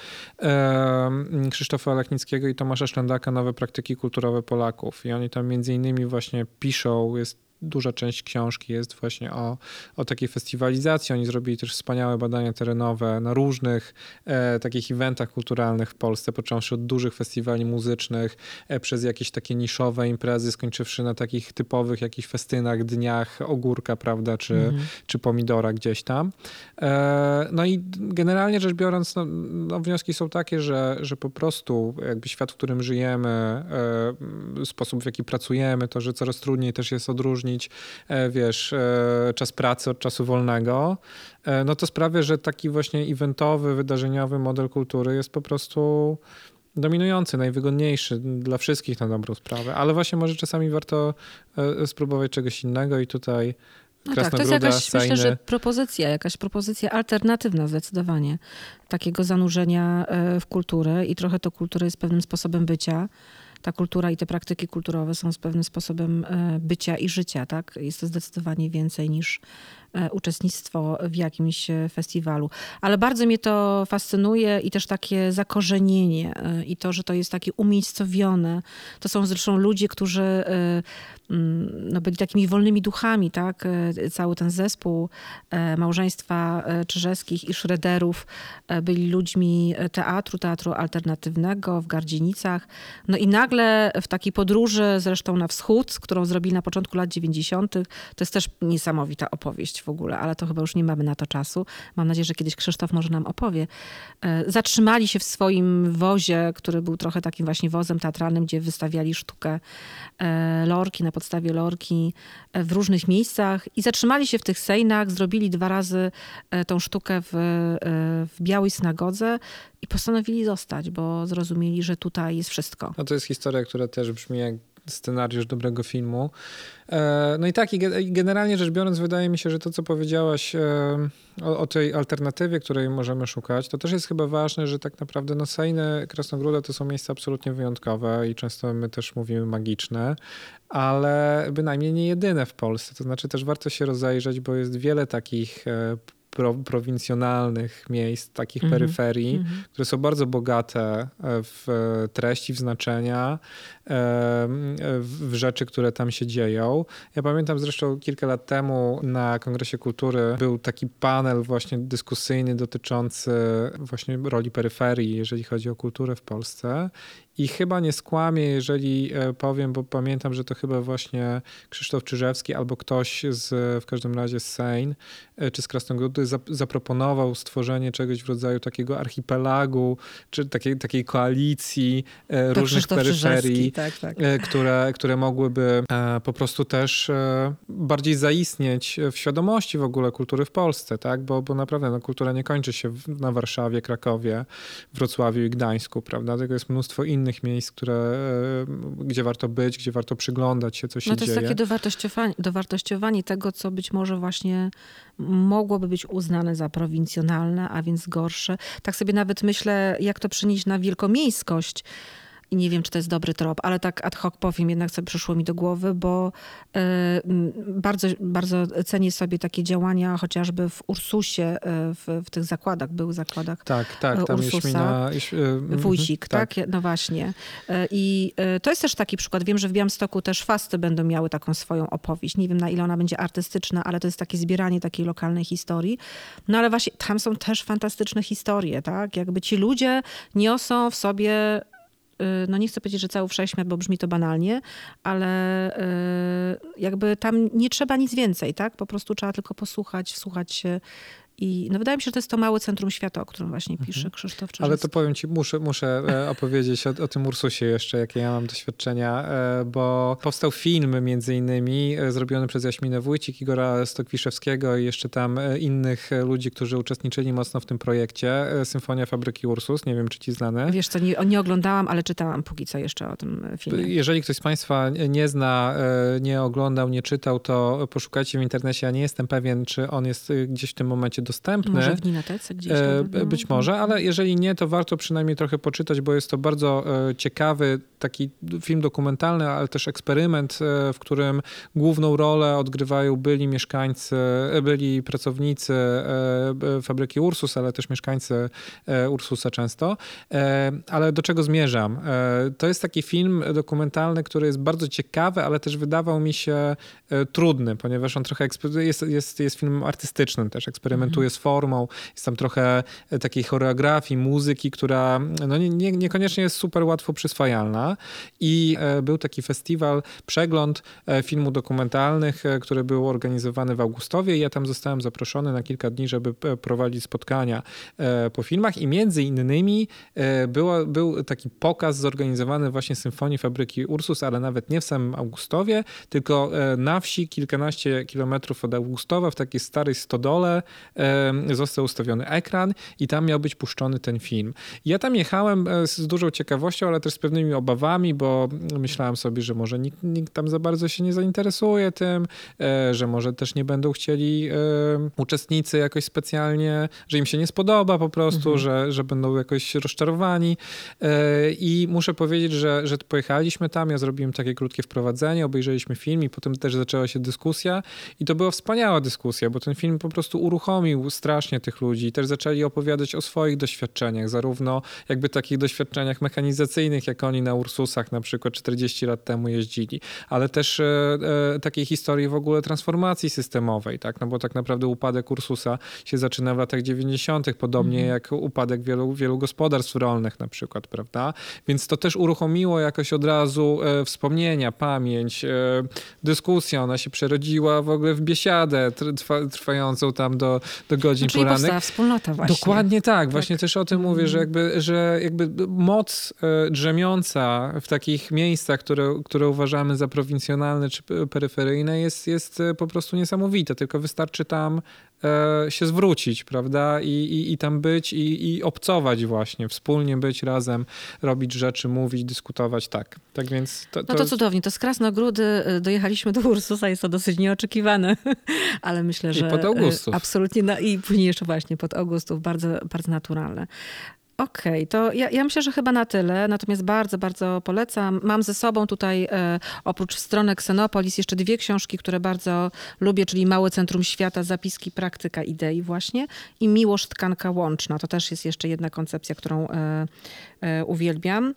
e, Krzysztofa Lechnickiego i Tomasza Szlendaka Nowe praktyki kulturowe Polaków. I oni tam między innymi właśnie piszą, jest duża część książki jest właśnie o, o takiej festiwalizacji. Oni zrobili też wspaniałe badania terenowe na różnych e, takich eventach kulturalnych w Polsce, począwszy od dużych festiwali muzycznych, e, przez jakieś takie niszowe imprezy, skończywszy na takich typowych jakichś festynach, dniach ogórka, prawda, czy, mhm. czy pomidora gdzieś tam. E, no i generalnie rzecz biorąc, no, no, wnioski są takie, że, że po prostu jakby świat, w którym żyjemy, e, sposób w jaki pracujemy, to, że coraz trudniej też jest odróżnić e, wiesz, e, czas pracy od czasu wolnego, e, no to sprawia, że taki właśnie eventowy, wydarzeniowy model kultury jest po prostu dominujący, najwygodniejszy dla wszystkich na dobrą sprawę, ale właśnie może czasami warto spróbować czegoś innego i tutaj no tak, to jest jakaś, Sejny. myślę, że propozycja, jakaś propozycja alternatywna zdecydowanie takiego zanurzenia w kulturę i trochę to kultura jest pewnym sposobem bycia ta kultura i te praktyki kulturowe są z pewnym sposobem e, bycia i życia. Tak? Jest to zdecydowanie więcej niż uczestnictwo w jakimś e, festiwalu. Ale bardzo mnie to fascynuje i też takie zakorzenienie e, i to, że to jest takie umiejscowione. To są zresztą ludzie, którzy mm, no, byli takimi wolnymi duchami, tak? Cały ten zespół małżeństwa Czyżewskich i Szrederów byli ludźmi teatru, teatru alternatywnego w Gardzienicach. No i nagle w takiej podróży, zresztą na wschód, którą zrobili na początku lat 90., to jest też niesamowita opowieść w ogóle, ale to chyba już nie mamy na to czasu. Mam nadzieję, że kiedyś Krzysztof może nam opowie. E, zatrzymali się w swoim wozie, który był trochę takim właśnie wozem teatralnym, gdzie wystawiali sztukę e, lorki, na podstawie lorki e, w różnych miejscach i zatrzymali się w tych sejnach, zrobili dwa razy tą sztukę w, w Białej Synagodze i postanowili zostać, bo zrozumieli, że tutaj jest wszystko. No to jest historia, która też brzmi jak scenariusz dobrego filmu. E, no i tak, i generalnie rzecz biorąc, wydaje mi się, że to, co powiedziałaś e, o, o tej alternatywie, której możemy szukać, to też jest chyba ważne, że tak naprawdę no, Sejny, Krasnogróda to są miejsca absolutnie wyjątkowe i często my też mówimy magiczne, ale bynajmniej nie jedyne w Polsce. To znaczy też warto się rozejrzeć, bo jest wiele takich e, pro, prowincjonalnych miejsc, takich mm -hmm. peryferii, mm -hmm. które są bardzo bogate e, w treści, w znaczenia, e, w rzeczy, które tam się dzieją. Ja pamiętam zresztą kilka lat temu na Kongresie Kultury był taki panel właśnie dyskusyjny dotyczący właśnie roli peryferii, jeżeli chodzi o kulturę w Polsce. I chyba nie skłamię, jeżeli e, powiem, bo pamiętam, że to chyba właśnie Krzysztof Czyżewski albo ktoś z, w każdym razie z Sejn czy z Krasnogródy zaproponował stworzenie czegoś w rodzaju takiego archipelagu, czy takiej, takiej koalicji e, to różnych peryferii, tak, tak. E, które, które mogłyby e, po prostu też bardziej zaistnieć w świadomości w ogóle kultury w Polsce, tak? bo, bo naprawdę no, kultura nie kończy się na Warszawie, Krakowie, Wrocławiu i Gdańsku, prawda? Tego jest mnóstwo innych miejsc, które, gdzie warto być, gdzie warto przyglądać się, co się. No to jest dzieje. takie dowartościowanie, dowartościowanie tego, co być może właśnie mogłoby być uznane za prowincjonalne, a więc gorsze. Tak sobie nawet myślę, jak to przenieść na wielkomiejskość. I nie wiem, czy to jest dobry trop, ale tak ad hoc powiem, jednak co przyszło mi do głowy, bo y, bardzo, bardzo cenię sobie takie działania chociażby w Ursusie, y, w, w tych zakładach, były zakładach Tak, tak, tam Ursusa. Y, Wójcik, tak. tak? No właśnie. I to jest też taki przykład. Wiem, że w Białymstoku też fasty będą miały taką swoją opowieść. Nie wiem, na ile ona będzie artystyczna, ale to jest takie zbieranie takiej lokalnej historii. No ale właśnie tam są też fantastyczne historie, tak? Jakby ci ludzie niosą w sobie no nie chcę powiedzieć, że cały wszechświat, bo brzmi to banalnie, ale y, jakby tam nie trzeba nic więcej, tak? Po prostu trzeba tylko posłuchać, wsłuchać się i no wydaje mi się, że to jest to małe centrum świata, o którym właśnie mhm. pisze Krzysztof Czyżycki. Ale to powiem ci, muszę, muszę e, opowiedzieć o, o, tym Ursusie jeszcze, jakie ja mam doświadczenia, e, bo powstał film między innymi e, zrobiony przez Jaśminę Wójcik, Igora Stokwiszewskiego i jeszcze tam innych ludzi, którzy uczestniczyli mocno w tym projekcie. Symfonia Fabryki Ursus, nie wiem, czy ci znane. Wiesz co, nie, nie oglądałam, ale czytałam póki co jeszcze o tym filmie. Jeżeli ktoś z państwa nie zna, nie oglądał, nie czytał, to poszukajcie w internecie. Ja nie jestem pewien, czy on jest gdzieś w tym momencie dostępny. Może w Ninatece gdzieś. E, być może, ale jeżeli nie, to warto przynajmniej trochę poczytać, bo jest to bardzo e, ciekawy taki film dokumentalny, ale też eksperyment, e, w którym główną rolę odgrywają byli mieszkańcy, byli pracownicy fabryki Ursus, ale też mieszkańcy Ursusa często. Ale do czego zmierzam? To jest taki film dokumentalny, który jest bardzo ciekawy, ale też wydawał mi się trudny, ponieważ on trochę jest, jest, jest filmem artystycznym też, eksperymentuje eksperymentuje z formą, jest tam trochę e, takiej choreografii, muzyki, która no nie, nie, niekoniecznie jest super łatwo przyswajalna. I e, był taki festiwal, przegląd e, filmów dokumentalnych, który był organizowany w Augustowie i ja tam zostałem zaproszony na kilka dni, żeby prowadzić spotkania po filmach i między innymi było, był taki pokaz zorganizowany właśnie Symfonii Fabryki Ursus, ale nawet nie w samym Augustowie, tylko na wsi kilkanaście kilometrów od Augustowa w takiej starej stodole został ustawiony ekran i tam miał być puszczony ten film. Ja tam jechałem e, z dużą ciekawością, ale też z pewnymi obawami, bo myślałem sobie, że może nikt, nikt tam za bardzo się nie zainteresuje tym, e, że może też nie będą chcieli uczestnicy jakoś specjalnie, że im się nie spodoba po prostu, mhm. że, że będą jakoś rozczarowani. E, I muszę powiedzieć, że, że pojechaliśmy tam, ja zrobiłem takie krótkie wprowadzenie, obejrzeliśmy film i potem też zaczęła się dyskusja i to była wspaniała dyskusja, bo ten film po prostu uruchomił strasznie tych ludzi. Też zaczęli opowiadać o swoich doświadczeniach, zarówno jakby takich doświadczeniach mechanizacyjnych, jak oni na Ursusach na przykład 40 lat temu jeździli, ale też e, e, takiej historii w ogóle transformacji systemowej, tak? No bo tak naprawdę upadek Ursusa się zaczyna w latach 90., podobnie mhm. jak upadek wielu, wielu gospodarstw rolnych na przykład, prawda? Więc to też uruchomiło jakoś od razu e, wspomnienia, pamięć, e, dyskusja. Ona się przerodziła w ogóle w biesiadę trwa, trwającą tam do, do godzin no, porannych. powstała wspólnota właśnie. Dokładnie tak. tak. Właśnie też o tym mm. mówię, że jakby, że jakby moc e, drzemiąca w takich miejscach, które, które uważamy za prowincjonalne czy peryferyjne jest, jest po prostu niesamowita. Tylko wystarczy tam E, się zwrócić, prawda? I, i, i tam być i, i obcować właśnie, wspólnie być razem, robić rzeczy, mówić, dyskutować, tak. Tak więc to, to... No to cudownie, to z Krasnogródy e, dojechaliśmy do Ursusa, jest to dosyć nieoczekiwane, ale myślę, że... I pod Augustów. Absolutnie, no, i później jeszcze właśnie pod Augustów, bardzo, bardzo naturalne. Okej, okay, to ja, ja, myślę, że chyba na tyle. Natomiast bardzo, bardzo polecam. Mam ze sobą tutaj e, oprócz strony Xenopolis jeszcze dwie książki, które bardzo lubię, czyli Małe Centrum Świata, zapiski, praktyka idei właśnie i Miłość tkanka łączna. To też jest jeszcze jedna koncepcja, którą e, e, uwielbiam.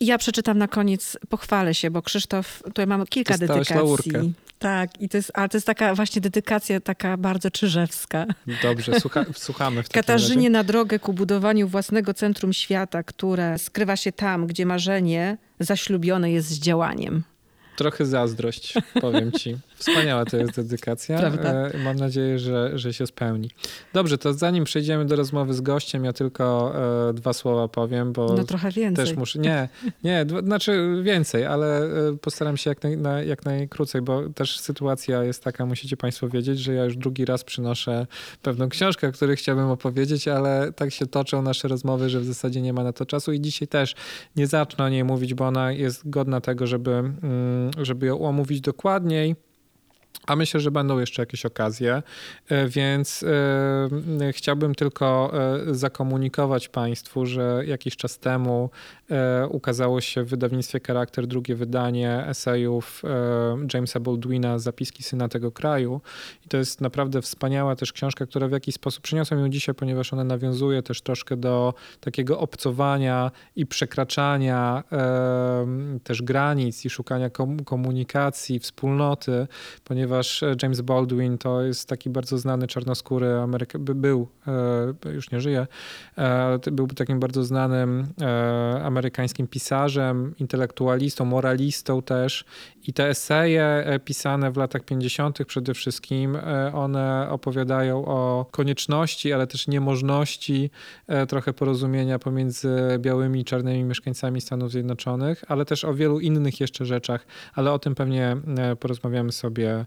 Ja przeczytam na koniec, pochwalę się, bo Krzysztof, tutaj mam kilka Dostałaś dedykacji. Laurkę. Tak, i to jest, ale to jest taka właśnie dedykacja taka bardzo czyżewska. Dobrze, słucha, słuchamy w takim Katarzynie razie. na drogę ku budowaniu własnego centrum świata, które skrywa się tam, gdzie marzenie zaślubione jest z działaniem. Trochę zazdrość, powiem ci. Wspaniała to jest dedykacja. Prawda? E, mam nadzieję, że, że się spełni. Dobrze, to zanim przejdziemy do rozmowy z gościem, ja tylko e, dwa słowa powiem, bo no trochę więcej. też muszę. Nie, nie, znaczy więcej, ale e, postaram się jak, naj, na, jak najkrócej, bo też sytuacja jest taka, musicie Państwo wiedzieć, że ja już drugi raz przynoszę pewną książkę, o której chciałbym opowiedzieć, ale tak się toczą nasze rozmowy, że w zasadzie nie ma na to czasu i dzisiaj też nie zacznę o niej mówić, bo ona jest godna tego, żeby, mm, żeby ją omówić dokładniej. A myślę, że będą jeszcze jakieś okazje, e, więc e, chciałbym tylko e, zakomunikować Państwu, że jakiś czas temu ukazało się w wydawnictwie Charakter drugie wydanie esejów Jamesa Baldwina Zapiski syna tego kraju. I to jest naprawdę wspaniała też książka, która w jakiś sposób przyniosłem ją dzisiaj, ponieważ ona nawiązuje też troszkę do takiego obcowania i przekraczania też granic i szukania komunikacji, wspólnoty, ponieważ ponieważ e, James Baldwin to jest taki bardzo znany czarnoskóry Ameryka, był, e, już nie żyje, e, był takim bardzo znanym amerykańskim pisarzem, intelektualistą, moralistą też i te eseje pisane w latach 50. przede wszystkim, one opowiadają o konieczności, ale też niemożności trochę porozumienia pomiędzy białymi i czarnymi mieszkańcami Stanów Zjednoczonych, ale też o wielu innych jeszcze rzeczach, ale o tym pewnie porozmawiamy sobie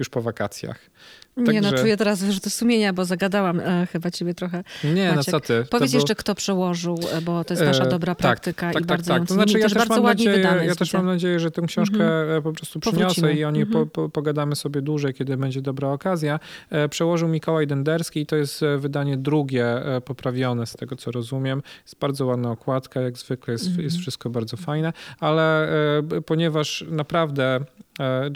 już po wakacjach. Także... Nie, no czuję teraz wyrzuty sumienia, bo zagadałam e, chyba ciebie trochę. Nie, no Maciek. no co ty. Powiedz jeszcze, kto przełożył, e, bo to jest nasza e, dobra tak, praktyka tak, i tak, bardzo tak. To znaczy, ja też, bardzo ładnie nadzieję, wydane Ja też mam nadzieję, że tę książkę mm-hmm. po prostu przyniosę Powrócimy. i o niej mm-hmm. po, po, pogadamy sobie dłużej, kiedy będzie dobra okazja. Przełożył Mikołaj Denderski i to jest wydanie drugie, poprawione z tego, co rozumiem. Jest bardzo ładna okładka, jak zwykle jest, mm-hmm. jest wszystko bardzo fajne, ale ponieważ naprawdę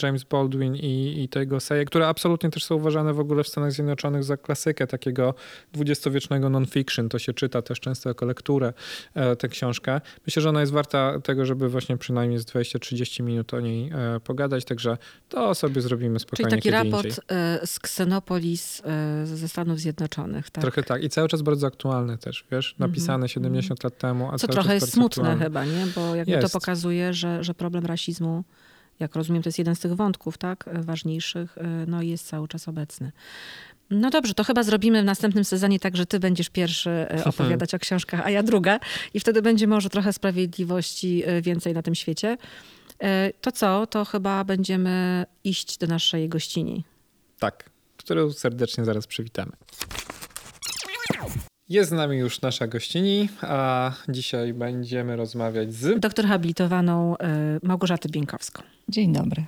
James Baldwin i, i tego seje, które absolutnie też są uważane w ogóle w Stanach Zjednoczonych za klasykę takiego dwudziestowiecznego non-fiction. To się czyta też często jako lekturę, e, tę książkę. Myślę, że ona jest warta tego, żeby właśnie przynajmniej z 20-30 minut o niej e, pogadać, także to sobie zrobimy spokojnie Czyli taki raport indziej. E, z Xenopolis ze Stanów Zjednoczonych. Tak? Trochę tak i cały czas bardzo aktualny też, wiesz, napisane mm -hmm. 70 lat temu. A Co trochę jest smutne aktualny. chyba, nie? Bo jakby jest. to pokazuje, że, że problem rasizmu jak rozumiem, to jest jeden z tych wątków, tak, ważniejszych, e, no i jest cały czas obecny. No dobrze, to chyba zrobimy w następnym sezonie tak, że ty będziesz pierwszy e, opowiadać o książkach, a ja druga. I wtedy będzie może trochę sprawiedliwości e, więcej na tym świecie. To co? To chyba będziemy iść do naszej gościni. Tak, którą serdecznie zaraz przywitamy. Jest z nami już nasza gościni, a dzisiaj będziemy rozmawiać z... Doktor habilitowaną Małgorzatą Bieńkowską. Dzień dobry.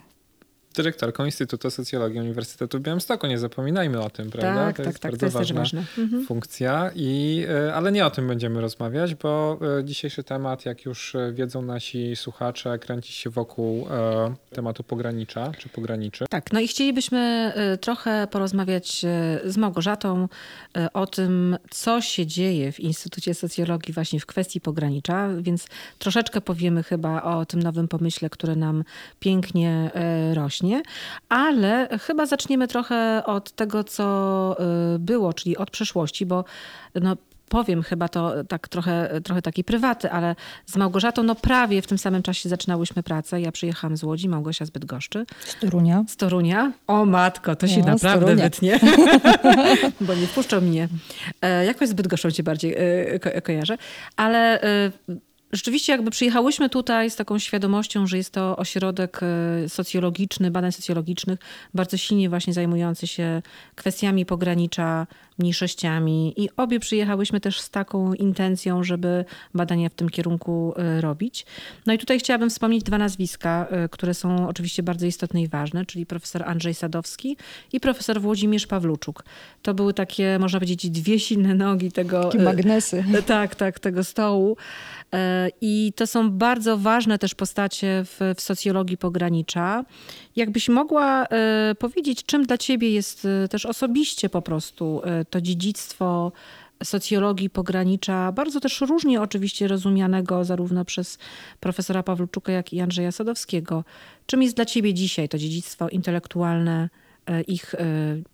Dyrektorką Instytutu Socjologii Uniwersytetu w Białymstoku. Nie zapominajmy o tym, prawda? Tak, to tak, jest tak, bardzo to jest ważna mhm. funkcja. I, e, ale nie o tym będziemy rozmawiać, bo e, dzisiejszy temat, jak już e, wiedzą nasi słuchacze, kręci się wokół e, tematu pogranicza czy pograniczy. Tak, no i chcielibyśmy trochę porozmawiać z Małgorzatą o tym, co się dzieje w Instytucie Socjologii właśnie w kwestii pogranicza, więc troszeczkę powiemy chyba o tym nowym pomyśle, który nam pięknie rośnie ale chyba zaczniemy trochę od tego, co y, było, czyli od przeszłości, bo no, powiem chyba to tak trochę, trochę taki prywaty, ale z Małgorzatą no prawie w tym samym czasie zaczynałyśmy pracę. Ja przyjechałam z Łodzi, Małgosia z Bydgoszczy. Z Torunia. Z Torunia. O matko, to się no, naprawdę wytnie, bo nie wpuszczą mnie. E, jakoś z Bydgoszczą cię bardziej e, ko kojarzę. Ale e, rzeczywiście jakby przyjechałyśmy tutaj z taką świadomością, że jest to ośrodek e, socjologiczny, badań socjologicznych, bardzo silnie właśnie zajmujący się kwestiami pogranicza, mniejszościami i obie przyjechałyśmy też z taką intencją, żeby badania w tym kierunku e, robić. No i tutaj chciałabym wspomnieć dwa nazwiska, e, które są oczywiście bardzo istotne i ważne, czyli profesor Andrzej Sadowski i profesor Włodzimierz Pawluczuk. To były takie, można powiedzieć, dwie silne nogi tego... Takie magnesy. Tak, tak, tego stołu. I to są bardzo ważne też postacie w, w socjologii pogranicza. Jakbyś mogła e, powiedzieć, czym dla ciebie jest e, też osobiście po prostu e, to dziedzictwo socjologii pogranicza, bardzo też różnie oczywiście rozumianego zarówno przez profesora Pawluczuka, jak i Andrzeja Sadowskiego. Czym jest dla ciebie dzisiaj to dziedzictwo intelektualne E, ich, e,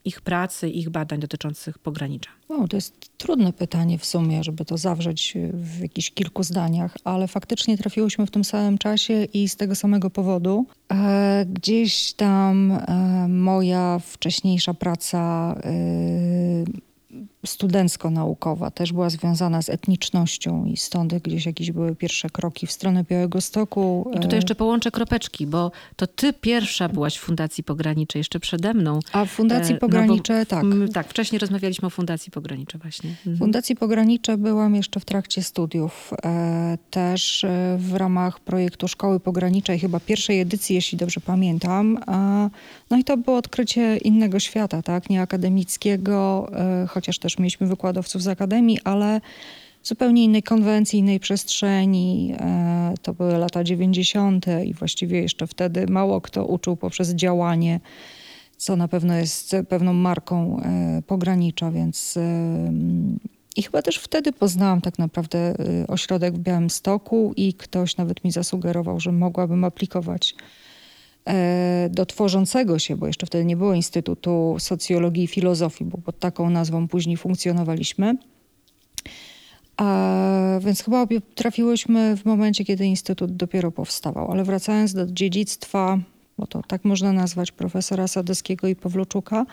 ich pracy, ich badań dotyczących pogranicza? O, to jest trudne pytanie w sumie, żeby to zawrzeć w jakichś kilku zdaniach, ale faktycznie trafiłyśmy w tym samym czasie i z tego samego powodu. E, gdzieś tam moja wcześniejsza praca studencko-naukowa też była związana z etnicznością i stąd gdzieś jakieś były pierwsze kroki w stronę Białego Stoku. I tutaj jeszcze połączę kropeczki, bo to ty pierwsza byłaś w Fundacji Pograniczej, jeszcze przede mną. A w Fundacji Pogranicze, no tak. Tak, wcześniej rozmawialiśmy o Fundacji Pogranicze właśnie. Mhm. Fundacji Pogranicze byłam jeszcze w trakcie studiów. E, też e, w ramach projektu Szkoły Pograniczej, chyba pierwszej edycji, jeśli dobrze pamiętam. No i to było odkrycie innego świata, tak, nie akademickiego, e, chociaż też mieliśmy wykładowców z akademii, ale zupełnie innej konwencji, innej przestrzeni. E, to były lata 90. i właściwie jeszcze wtedy mało kto uczył poprzez działanie, co na pewno jest pewną marką e, pogranicza, więc i chyba też wtedy poznałam tak naprawdę ośrodek w Białymstoku i ktoś nawet mi zasugerował, że mogłabym aplikować E, do tworzącego się, bo jeszcze wtedy nie było Instytutu Socjologii i Filozofii, bo pod taką nazwą później funkcjonowaliśmy. A, więc chyba trafiłyśmy w momencie, kiedy Instytut dopiero powstawał. Ale wracając do dziedzictwa, bo to tak można nazwać, profesora Sadowskiego i Pawluczuka,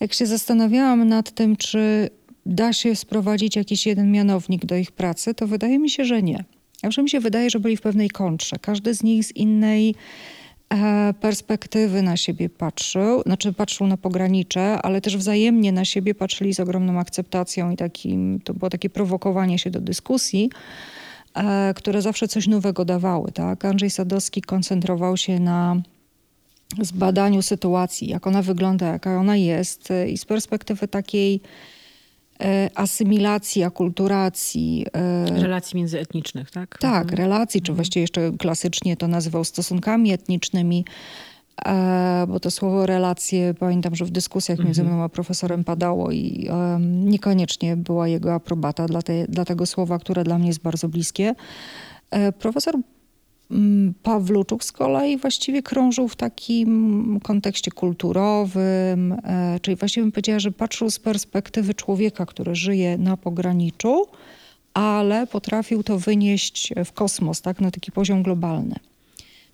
jak się zastanawiałam nad tym, czy da się sprowadzić jakiś jeden mianownik do ich pracy, to wydaje mi się, że nie. A mi się wydaje, że byli w pewnej kontrze. Każdy z nich z innej E, perspektywy na siebie patrzył, znaczy patrzył na pogranicze, ale też wzajemnie na siebie patrzyli z ogromną akceptacją i takim, to było takie prowokowanie się do dyskusji, e, które zawsze coś nowego dawały. Tak? Andrzej Sadowski koncentrował się na zbadaniu sytuacji, jak ona wygląda, jaka ona jest e, i z perspektywy takiej E, asymilacji, akulturacji. E, relacji międzyetnicznych, tak? Tak, mhm. relacji, czy mhm. właściwie jeszcze klasycznie to nazywał stosunkami etnicznymi, e, bo to słowo relacje, pamiętam, że w dyskusjach między mhm. mną a profesorem padało i niekoniecznie była jego aprobata dla, te, dla tego słowa, które dla mnie jest bardzo bliskie. Profesor Pawluczuk z kolei właściwie krążył w takim kontekście kulturowym, e, czyli właściwie bym powiedziała, że patrzył z perspektywy człowieka, który żyje na pograniczu, ale potrafił to wynieść w kosmos, tak, na taki poziom globalny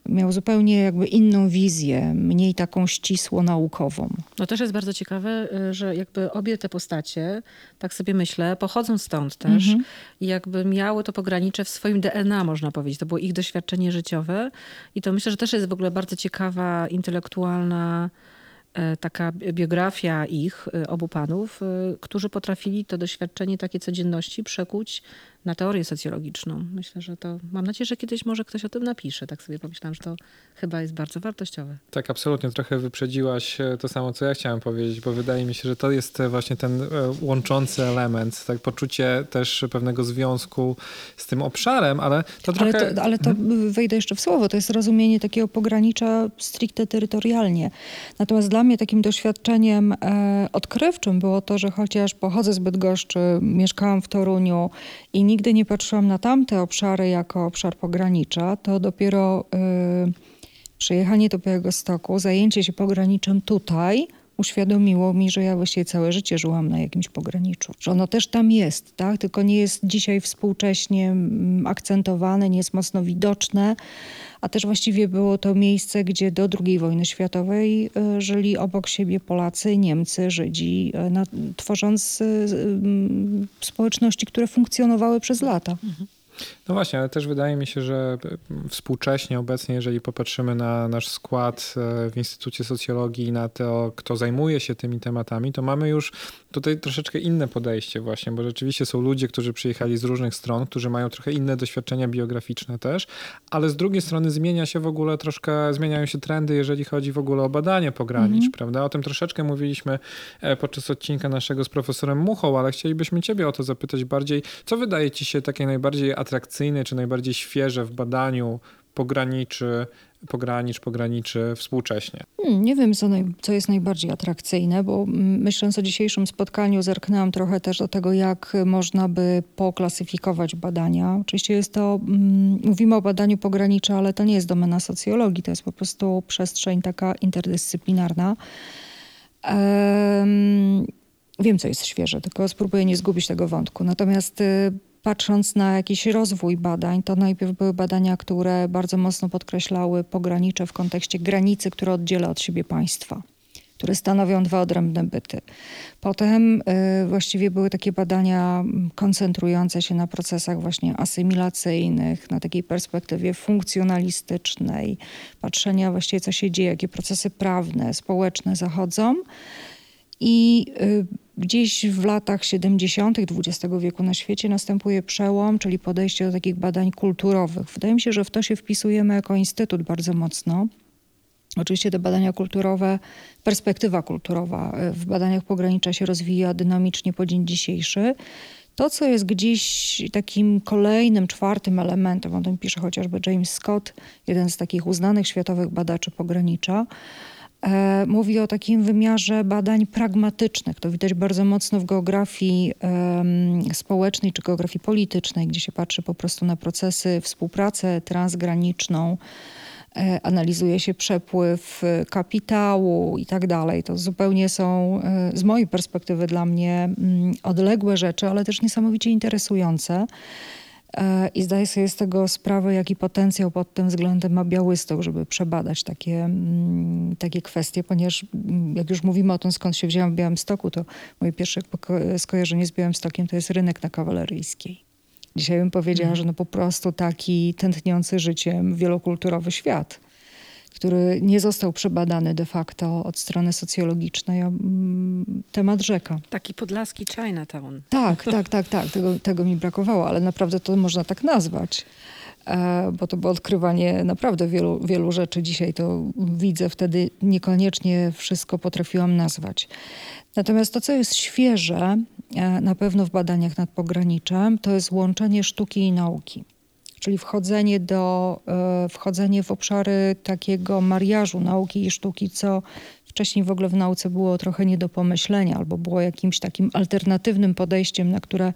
miał zupełnie jakby inną wizję, mniej taką ścisło naukową. No też jest bardzo ciekawe, y, że jakby obie te postacie, tak sobie myślę, pochodzą stąd też mhm. i jakby miały to pogranicze w swoim DNA, można powiedzieć. To było ich doświadczenie życiowe i to myślę, że też jest w ogóle bardzo ciekawa, intelektualna e, taka biografia ich, y, obu panów, y, którzy potrafili to doświadczenie takie codzienności przekuć na teorię socjologiczną. Myślę, że to, mam nadzieję, że kiedyś może ktoś o tym napisze. Tak sobie pomyślałam, że to chyba jest bardzo wartościowe. Tak, absolutnie. Trochę wyprzedziłaś e, to samo, co ja chciałem powiedzieć, bo wydaje mi się, że to jest e, właśnie ten e, łączący element, tak poczucie też pewnego związku z tym obszarem, ale to trochę... Ale to, ale to mhm. wejdę jeszcze w słowo, to jest rozumienie takiego pogranicza stricte terytorialnie. Natomiast dla mnie takim doświadczeniem e, odkrywczym było to, że chociaż pochodzę z Bydgoszczy, mieszkałam w Toruniu i nigdy nie patrzyłam na tamte obszary jako obszar pogranicza, to dopiero y, przyjechanie do Białego Stoku, zajęcie się pograniczem tutaj uświadomiło mi, że ja właściwie całe życie żyłam na jakimś pograniczu. Że ono też tam jest, tak? tylko nie jest dzisiaj współcześnie mm, akcentowane, nie jest mocno widoczne, a też właściwie było to miejsce, gdzie do II wojny światowej e, żyli obok siebie Polacy, Niemcy, Żydzi, e, tworząc e, społeczności, które funkcjonowały przez lata. Mhm. No właśnie, ale też wydaje mi się, że współcześnie, obecnie, jeżeli popatrzymy na nasz skład e, w Instytucie Socjologii, na to, kto zajmuje się tymi tematami, to mamy już tutaj troszeczkę inne podejście właśnie, bo rzeczywiście są ludzie, którzy przyjechali z różnych stron, którzy mają trochę inne doświadczenia biograficzne też, ale z drugiej strony zmienia się w ogóle troszkę, zmieniają się trendy, jeżeli chodzi w ogóle o badanie pogranicz, mm -hmm. prawda? O tym troszeczkę mówiliśmy e, podczas odcinka naszego z profesorem Muchą, ale chcielibyśmy ciebie o to zapytać bardziej, co wydaje ci się takie najbardziej atrakcyjne, czy najbardziej świeże w badaniu pograniczy, pogranicz, pograniczy współcześnie? Hmm, nie wiem, co, naj, co jest najbardziej atrakcyjne, bo myśląc o dzisiejszym spotkaniu, zerknęłam trochę też do tego, jak można by poklasyfikować badania. Oczywiście jest to, mówimy o badaniu pogranicza, ale to nie jest domena socjologii, to jest po prostu przestrzeń taka interdyscyplinarna. Um, wiem, co jest świeże, tylko spróbuję nie zgubić tego wątku. Natomiast y, patrząc na jakiś rozwój badań, to najpierw były badania, które bardzo mocno podkreślały pogranicze w kontekście granicy, która oddziela od siebie państwa które stanowią dwa odrębne byty. Potem y, właściwie były takie badania koncentrujące się na procesach właśnie asymilacyjnych, na takiej perspektywie funkcjonalistycznej, patrzenia właściwie co się dzieje, jakie procesy prawne, społeczne zachodzą. I y, gdzieś w latach 70. XX wieku na świecie następuje przełom, czyli podejście do takich badań kulturowych. Wydaje mi się, że w to się wpisujemy jako instytut bardzo mocno. Oczywiście te badania kulturowe, perspektywa kulturowa y, w badaniach pogranicza się rozwija dynamicznie po dzień dzisiejszy. To, co jest gdzieś takim kolejnym, czwartym elementem, o tym pisze chociażby James Scott, jeden z takich uznanych światowych badaczy pogranicza, mówi o takim wymiarze badań pragmatycznych. To widać bardzo mocno w geografii społecznej czy geografii politycznej, gdzie się patrzy po prostu na procesy, współpracę transgraniczną, e, analizuje się przepływ kapitału i tak dalej. To zupełnie są e, z mojej perspektywy dla mnie mm, odległe rzeczy, ale też niesamowicie interesujące. E, I zdaję sobie z tego sprawę, jaki potencjał pod tym względem ma Białystok, żeby przebadać takie, mm, takie kwestie, ponieważ mm, jak już mówimy o tym, skąd się wzięłam w Białymstoku, to moje pierwsze skojarzenie z Białymstokiem to jest rynek na Kawaleryjskiej. Dzisiaj bym powiedziała, mm. że no po prostu taki tętniący życiem wielokulturowy świat który nie został przebadany de facto od strony socjologicznej. Mm, temat rzeka. Taki podlaski Chinatown. Tak, tak, tak, tak. Tego, tego mi brakowało, ale naprawdę to można tak nazwać e, bo to było odkrywanie naprawdę wielu, wielu rzeczy. Dzisiaj to widzę, wtedy niekoniecznie wszystko potrafiłam nazwać. Natomiast to, co jest świeże, e, na pewno w badaniach nad pograniczem, to jest łączenie sztuki i nauki czyli wchodzenie, do, e, wchodzenie w obszary takiego mariażu nauki i sztuki, co wcześniej w ogóle w nauce było trochę nie do pomyślenia, albo było jakimś takim alternatywnym podejściem, na które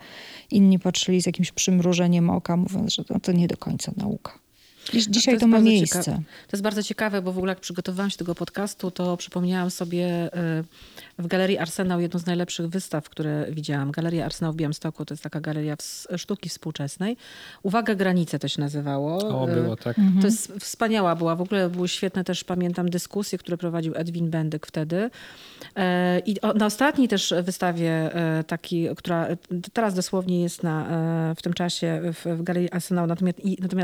inni patrzyli z jakimś przymrużeniem oka, mówiąc, że to, to nie do końca nauka. Dzisiaj to, to ma miejsce. Ciekawe. To jest bardzo ciekawe, bo w ogóle jak przygotowałam się do tego podcastu, to przypomniałam sobie e, w Galerii Arsenał jedną z najlepszych wystaw, które widziałam. Galeria Arsenał w Białymstoku to jest taka galeria sztuki współczesnej. Uwaga, granice to się nazywało. O, e, było tak. To jest wspaniała była. W ogóle były świetne też, pamiętam, dyskusje, które prowadził Edwin Bendyk wtedy. E, I na ostatniej też wystawie taki, która teraz dosłownie jest na, w tym czasie w, w Galerii Arsenał na temat,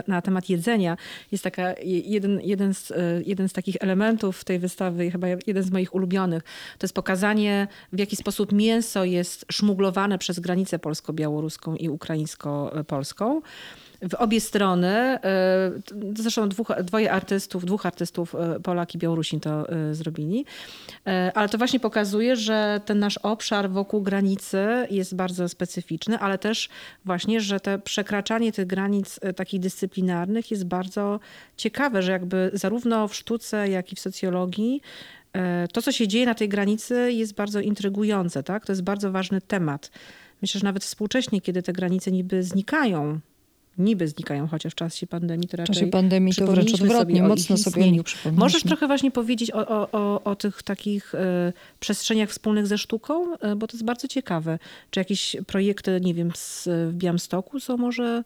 na temat jedzenia, Jest taka, jeden, jeden, z, jeden z takich elementów tej wystawy, chyba jeden z moich ulubionych, to jest pokazanie, w jaki sposób mięso jest szmuglowane przez granicę polsko-białoruską i ukraińsko-polską w obie strony. E, zresztą dwóch, dwoje artystów, dwóch artystów, e, Polak i Białorusin to e, zrobili. Ale to właśnie pokazuje, że ten nasz obszar wokół granicy jest bardzo specyficzny, ale też właśnie, że te przekraczanie tych granic takich dyscyplinarnych jest bardzo ciekawe, że jakby zarówno w sztuce, jak i w socjologii to, co się dzieje na tej granicy jest bardzo intrygujące. Tak? To jest bardzo ważny temat. Myślę, że nawet współcześnie, kiedy te granice niby znikają, niby znikają, chociaż w czasie pandemii to raczej... W czasie pandemii to wręcz odwrotnie, sobie mocno sobie nie Możesz trochę właśnie powiedzieć o, o, o, o tych takich y, przestrzeniach wspólnych ze sztuką, y, bo to jest bardzo ciekawe. Czy jakieś projekty, nie wiem, z, w Białymstoku są może...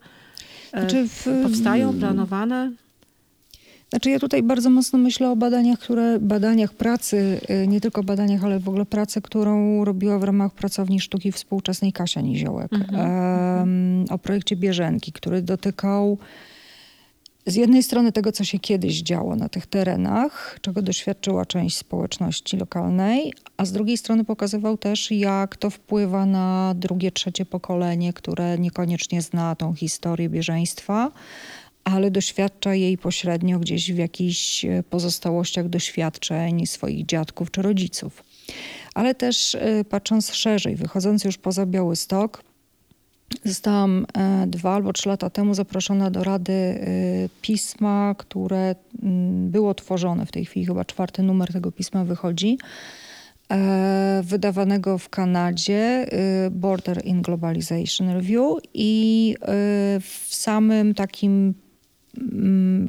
Y, znaczy w, powstają, planowane? Znaczy ja tutaj bardzo mocno myślę o badaniach, które, badaniach pracy, y, nie tylko badaniach, ale w ogóle pracy, którą robiła w ramach pracowni sztuki współczesnej Kasia Niziołek. Um, o projekcie Bieżenki, który dotykał z jednej strony tego, co się kiedyś działo na tych terenach, czego doświadczyła część społeczności lokalnej, a z drugiej strony pokazywał też, jak to wpływa na drugie, trzecie pokolenie, które niekoniecznie zna tą historię bieżeństwa, ale doświadcza jej pośrednio gdzieś w jakichś e, pozostałościach doświadczeń swoich dziadków czy rodziców. Ale też e, patrząc szerzej, wychodząc już poza Białystok, Zostałam e, dwa albo trzy lata temu zaproszona do Rady pisma, które mm, było tworzone. W tej chwili chyba czwarty numer tego pisma wychodzi. Wydawanego w Kanadzie, Border in Globalization Review, i w samym takim Mm,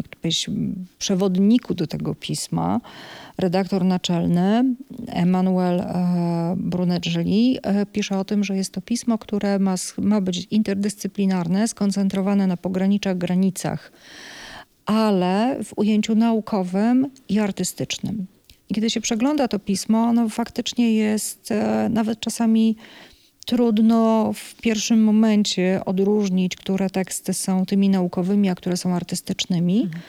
przewodniku do tego pisma, redaktor naczelny Emmanuel e, Brunegeli e, pisze o tym, że jest to pismo, które ma, ma być interdyscyplinarne, skoncentrowane na pograniczach, granicach, ale w ujęciu naukowym i artystycznym. I kiedy się przegląda to pismo, ono faktycznie jest e, nawet czasami trudno w pierwszym momencie odróżnić, które teksty są tymi naukowymi, a które są artystycznymi. Mhm.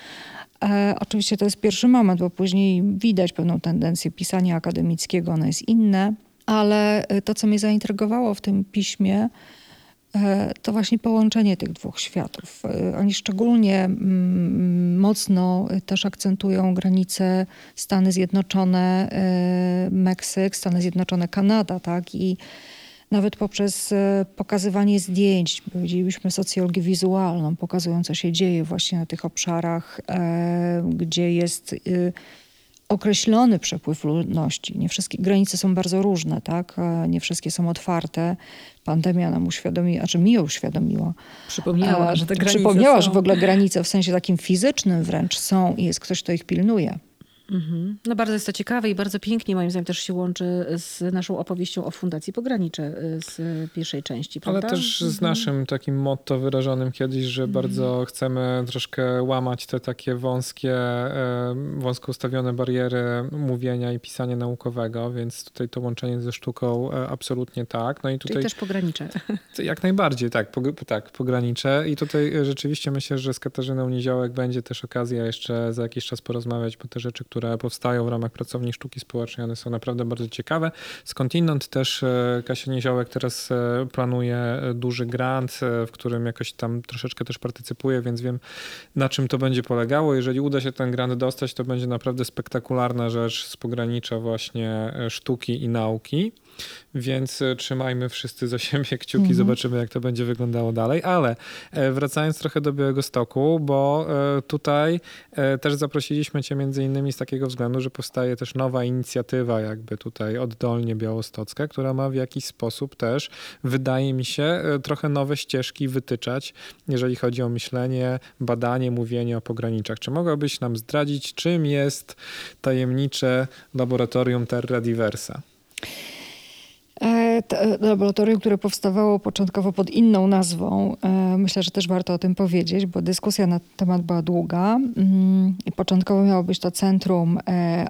E, oczywiście to jest pierwszy moment, bo później widać pewną tendencję pisania akademickiego, ono jest inne, ale e, to, co mnie zaintrygowało w tym piśmie, e, to właśnie połączenie tych dwóch światów. E, oni szczególnie mm, mocno też akcentują granice Stany Zjednoczone, Meksyk, Stany Zjednoczone, Kanada, tak? I nawet poprzez e, pokazywanie zdjęć, powiedzielibyśmy socjologię wizualną, pokazują co się dzieje właśnie na tych obszarach, e, gdzie jest e, określony przepływ ludności. Nie wszystkie granice są bardzo różne, tak? Nie wszystkie są otwarte. Pandemia nam uświadomiła, znaczy mi ją uświadomiła. Przypomniała, że te granice Przypomniała, są. że w ogóle granice w sensie takim fizycznym wręcz są i jest ktoś, kto ich pilnuje. Mhm. No bardzo jest to ciekawe i bardzo pięknie moim zdaniem też się łączy z naszą opowieścią o Fundacji Pogranicze y, z pierwszej części. Prawda? Ale też z mhm. naszym takim motto wyrażonym kiedyś, że mhm. bardzo chcemy troszkę łamać te takie wąskie, e, wąsko ustawione bariery mówienia i pisania naukowego, więc tutaj to łączenie ze sztuką e, absolutnie tak. No i tutaj Czyli też pogranicze. Jak najbardziej, tak, po, tak, pogranicze. I tutaj rzeczywiście myślę, że z Katarzyną Niziołek będzie też okazja jeszcze za jakiś czas porozmawiać, bo te rzeczy, które które powstają w ramach pracowni sztuki społecznej, one są naprawdę bardzo ciekawe. Skądinąd też e, Kasia Niziołek teraz e, planuje e, duży grant, w którym jakoś tam troszeczkę też partycypuje, więc wiem na czym to będzie polegało. Jeżeli uda się ten grant dostać, to będzie naprawdę spektakularna rzecz z pogranicza właśnie sztuki i nauki. Więc e, trzymajmy wszyscy za siebie kciuki, mhm. zobaczymy jak to będzie wyglądało dalej. Ale e, wracając trochę do Białego Stoku, bo e, tutaj też zaprosiliśmy cię między innymi z takiego względu, że powstaje też nowa inicjatywa jakby tutaj oddolnie białostocka, która ma w jakiś sposób też, wydaje mi się, trochę nowe ścieżki wytyczać, jeżeli chodzi o myślenie, badanie, mówienie o pograniczach. Czy mogłabyś nam zdradzić, czym jest tajemnicze laboratorium Terra Diversa? E, e, laboratorium, które powstawało początkowo pod inną nazwą. E, myślę, że też warto o tym powiedzieć, bo dyskusja na temat była długa. Mm, początkowo miało być to Centrum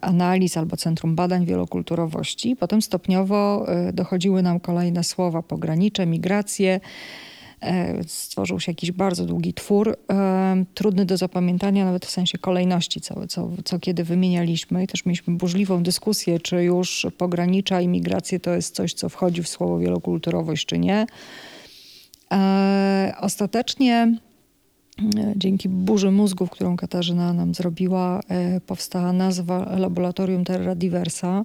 Analiz albo Centrum Badań Wielokulturowości. Potem stopniowo dochodziły nam kolejne słowa pogranicze, migracje. E, stworzył się jakiś bardzo długi twór, e, trudny do zapamiętania, nawet w sensie kolejności, co, co, co kiedy wymienialiśmy. I też mieliśmy burzliwą dyskusję, czy już pogranicza imigrację to jest coś, co wchodzi w słowo wielokulturowość, czy nie. E, ostatecznie dzięki burzy mózgów, którą Katarzyna nam zrobiła, powstała nazwa Laboratorium Terra Diversa,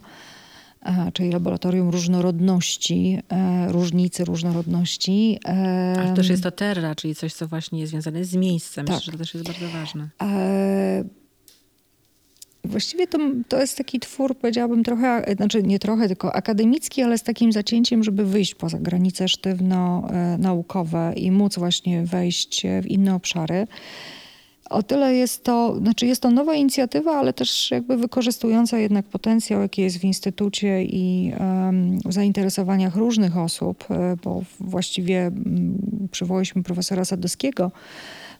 czyli laboratorium różnorodności, e, różnicy różnorodności. Ale też jest to terra, czyli coś, co właśnie jest związane z miejscem. Tak. Myślę, że to też jest bardzo ważne. E, właściwie to, to jest taki twór, powiedziałabym trochę, znaczy nie trochę, tylko akademicki, ale z takim zacięciem, żeby wyjść poza granice sztywno-naukowe i móc właśnie wejść w inne obszary. O tyle jest to, znaczy jest to nowa inicjatywa, ale też jakby wykorzystująca jednak potencjał, jaki jest w instytucie i w zainteresowaniach różnych osób, e, bo właściwie przywołaliśmy profesora Sadowskiego,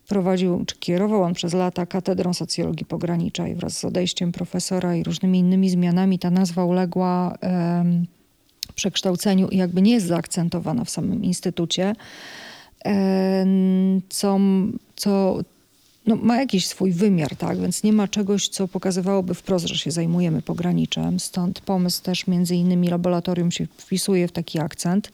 prowadził, czy kierował on przez lata katedrą socjologii pograniczej. Wraz z odejściem profesora i różnymi innymi zmianami ta nazwa uległa przekształceniu i jakby nie jest zaakcentowana w samym instytucie. Co, co, no, ma jakiś swój wymiar, tak? Więc nie ma czegoś, co pokazywałoby wprost, że się zajmujemy pograniczem. Stąd pomysł też między innymi laboratorium się wpisuje w taki akcent.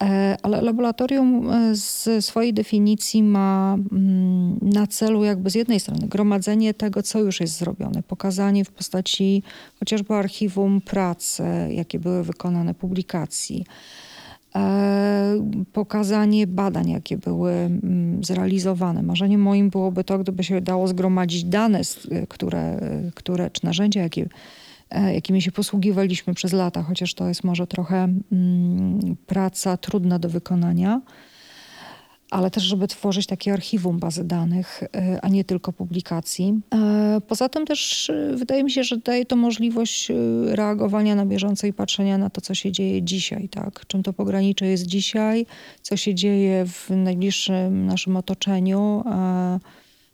E, ale laboratorium e, z swojej definicji ma mm, na celu jakby z jednej strony gromadzenie tego, co już jest zrobione, pokazanie w postaci chociażby archiwum pracy, jakie były wykonane, publikacji, pokazanie badań, jakie były mm, zrealizowane. Marzeniem moim byłoby to, gdyby się dało zgromadzić dane, które, które czy narzędzia, jakie, e, jakimi się posługiwaliśmy przez lata, chociaż to jest może trochę mm, praca trudna do wykonania ale też, żeby tworzyć takie archiwum bazy danych, e, a nie tylko publikacji. E, poza tym też e, wydaje mi się, że daje to możliwość reagowania na bieżąco i patrzenia na to, co się dzieje dzisiaj, tak? Czym to pogranicze jest dzisiaj, co się dzieje w najbliższym naszym otoczeniu,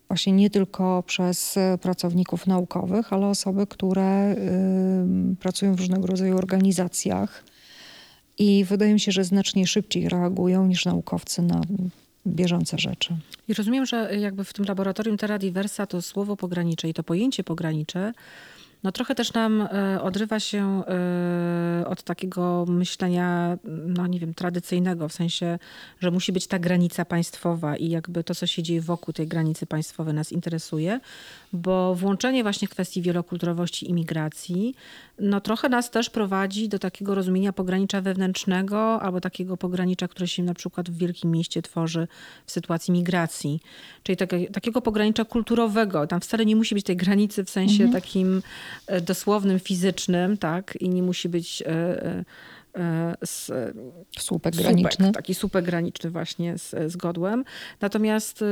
właśnie nie tylko przez pracowników naukowych, ale osoby, które pracują w różnego rodzaju organizacjach. I wydaje mi się, że znacznie szybciej reagują niż naukowcy na bieżące rzeczy. I rozumiem, że jakby w tym laboratorium Terra Diversa to słowo pogranicze i to pojęcie pogranicze no trochę też nam e, odrywa się e, od takiego myślenia, no nie wiem, tradycyjnego, w sensie, że musi być ta granica państwowa i jakby to, co się dzieje wokół tej granicy państwowej nas interesuje, bo włączenie właśnie kwestii wielokulturowości i migracji, no trochę nas też prowadzi do takiego rozumienia pogranicza wewnętrznego albo takiego pogranicza, które się na przykład w wielkim mieście tworzy w sytuacji migracji. Czyli takie, takiego pogranicza kulturowego. Tam wcale nie musi być tej granicy w sensie mhm. takim dosłownym, fizycznym, tak? I nie musi być e, e, z, słupek graniczny. Słupek, taki słupek graniczny właśnie z, z godłem. Natomiast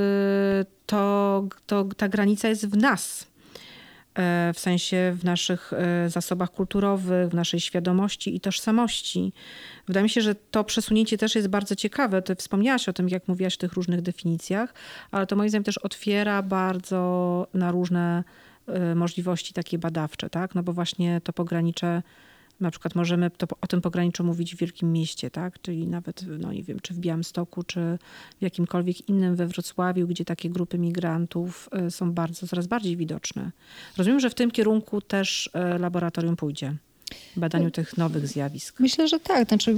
to, to ta granica jest w nas. W sensie w naszych zasobach kulturowych, w naszej świadomości i tożsamości. Wydaje mi się, że to przesunięcie też jest bardzo ciekawe. Ty wspomniałaś o tym, jak mówiłaś o tych różnych definicjach, ale to moim zdaniem też otwiera bardzo na różne możliwości takie badawcze, tak? No bo właśnie to pogranicze, na przykład możemy to, o tym pograniczu mówić w wielkim mieście, tak? Czyli nawet, no nie wiem, czy w Białymstoku, czy w jakimkolwiek innym we Wrocławiu, gdzie takie grupy migrantów y, są bardzo, coraz bardziej widoczne. Rozumiem, że w tym kierunku też y, laboratorium pójdzie badaniu tych nowych zjawisk. Myślę, że tak. Znaczy,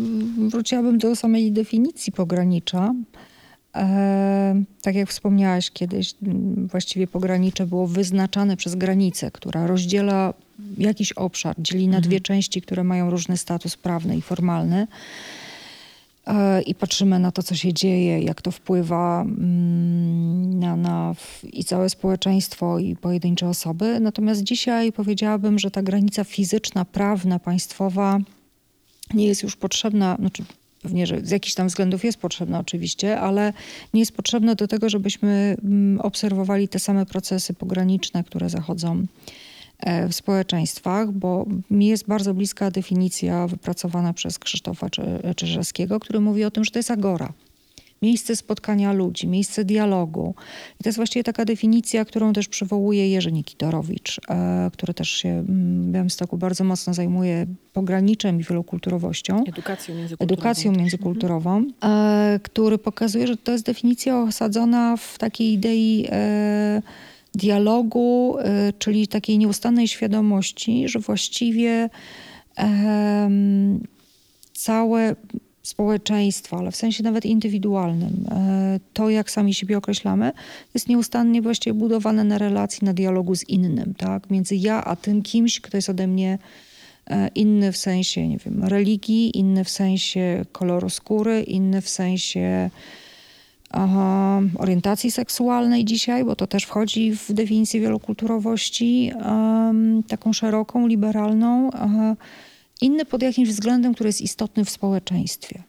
wróciłabym do samej definicji pogranicza. E, tak jak wspomniałaś kiedyś, właściwie pogranicze było wyznaczane przez granicę, która rozdziela jakiś obszar, dzieli na mhm. dwie części, które mają różny status prawny i formalny. E, I patrzymy na to, co się dzieje, jak to wpływa mm, na, na i całe społeczeństwo, i pojedyncze osoby. Natomiast dzisiaj powiedziałabym, że ta granica fizyczna, prawna, państwowa nie jest już potrzebna, znaczy Pewnie, że z jakichś tam względów jest potrzebna oczywiście, ale nie jest potrzebna do tego, żebyśmy mm, obserwowali te same procesy pograniczne, które zachodzą e, w społeczeństwach, bo mi jest bardzo bliska definicja wypracowana przez Krzysztofa Czyżewskiego, który mówi o tym, że to jest agora. Miejsce spotkania ludzi, miejsce dialogu. I to jest właściwie taka definicja, którą też przywołuje Jerzy Nikitorowicz, e, który też się mm, w Białymstoku bardzo mocno zajmuje pograniczem i wielokulturowością. Edukacją międzykulturową. Edukacją międzykulturową, e, który pokazuje, że to jest definicja osadzona w takiej idei e, dialogu, czyli takiej nieustannej świadomości, że właściwie całe społeczeństwo, ale w sensie nawet indywidualnym, e, to jak sami siebie określamy, jest nieustannie właściwie budowane na relacji, na dialogu z innym, tak? Między ja a tym kimś, kto jest ode mnie e, inny w sensie, nie wiem, religii, inny w sensie koloru skóry, inny w sensie aha, orientacji seksualnej dzisiaj, bo to też wchodzi w definicję wielokulturowości, em, taką szeroką, liberalną. Aha, inny pod jakimś względem, który jest istotny w społeczeństwie.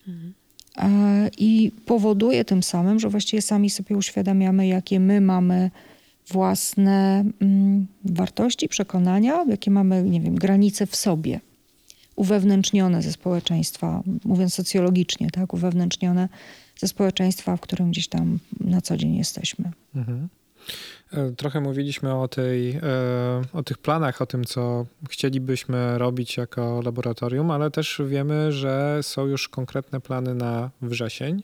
E, I powoduje tym samym, że właściwie sami sobie uświadamiamy, jakie my mamy własne mm, wartości, przekonania, jakie mamy, nie wiem, granice w sobie, uwewnętrznione ze społeczeństwa, mówiąc socjologicznie, tak, uwewnętrznione ze społeczeństwa, w którym gdzieś tam na co dzień jesteśmy. Mhm. E, trochę mówiliśmy o, tej, e, o tych planach, o tym, co chcielibyśmy robić jako laboratorium, ale też wiemy, że są już konkretne plany na wrzesień.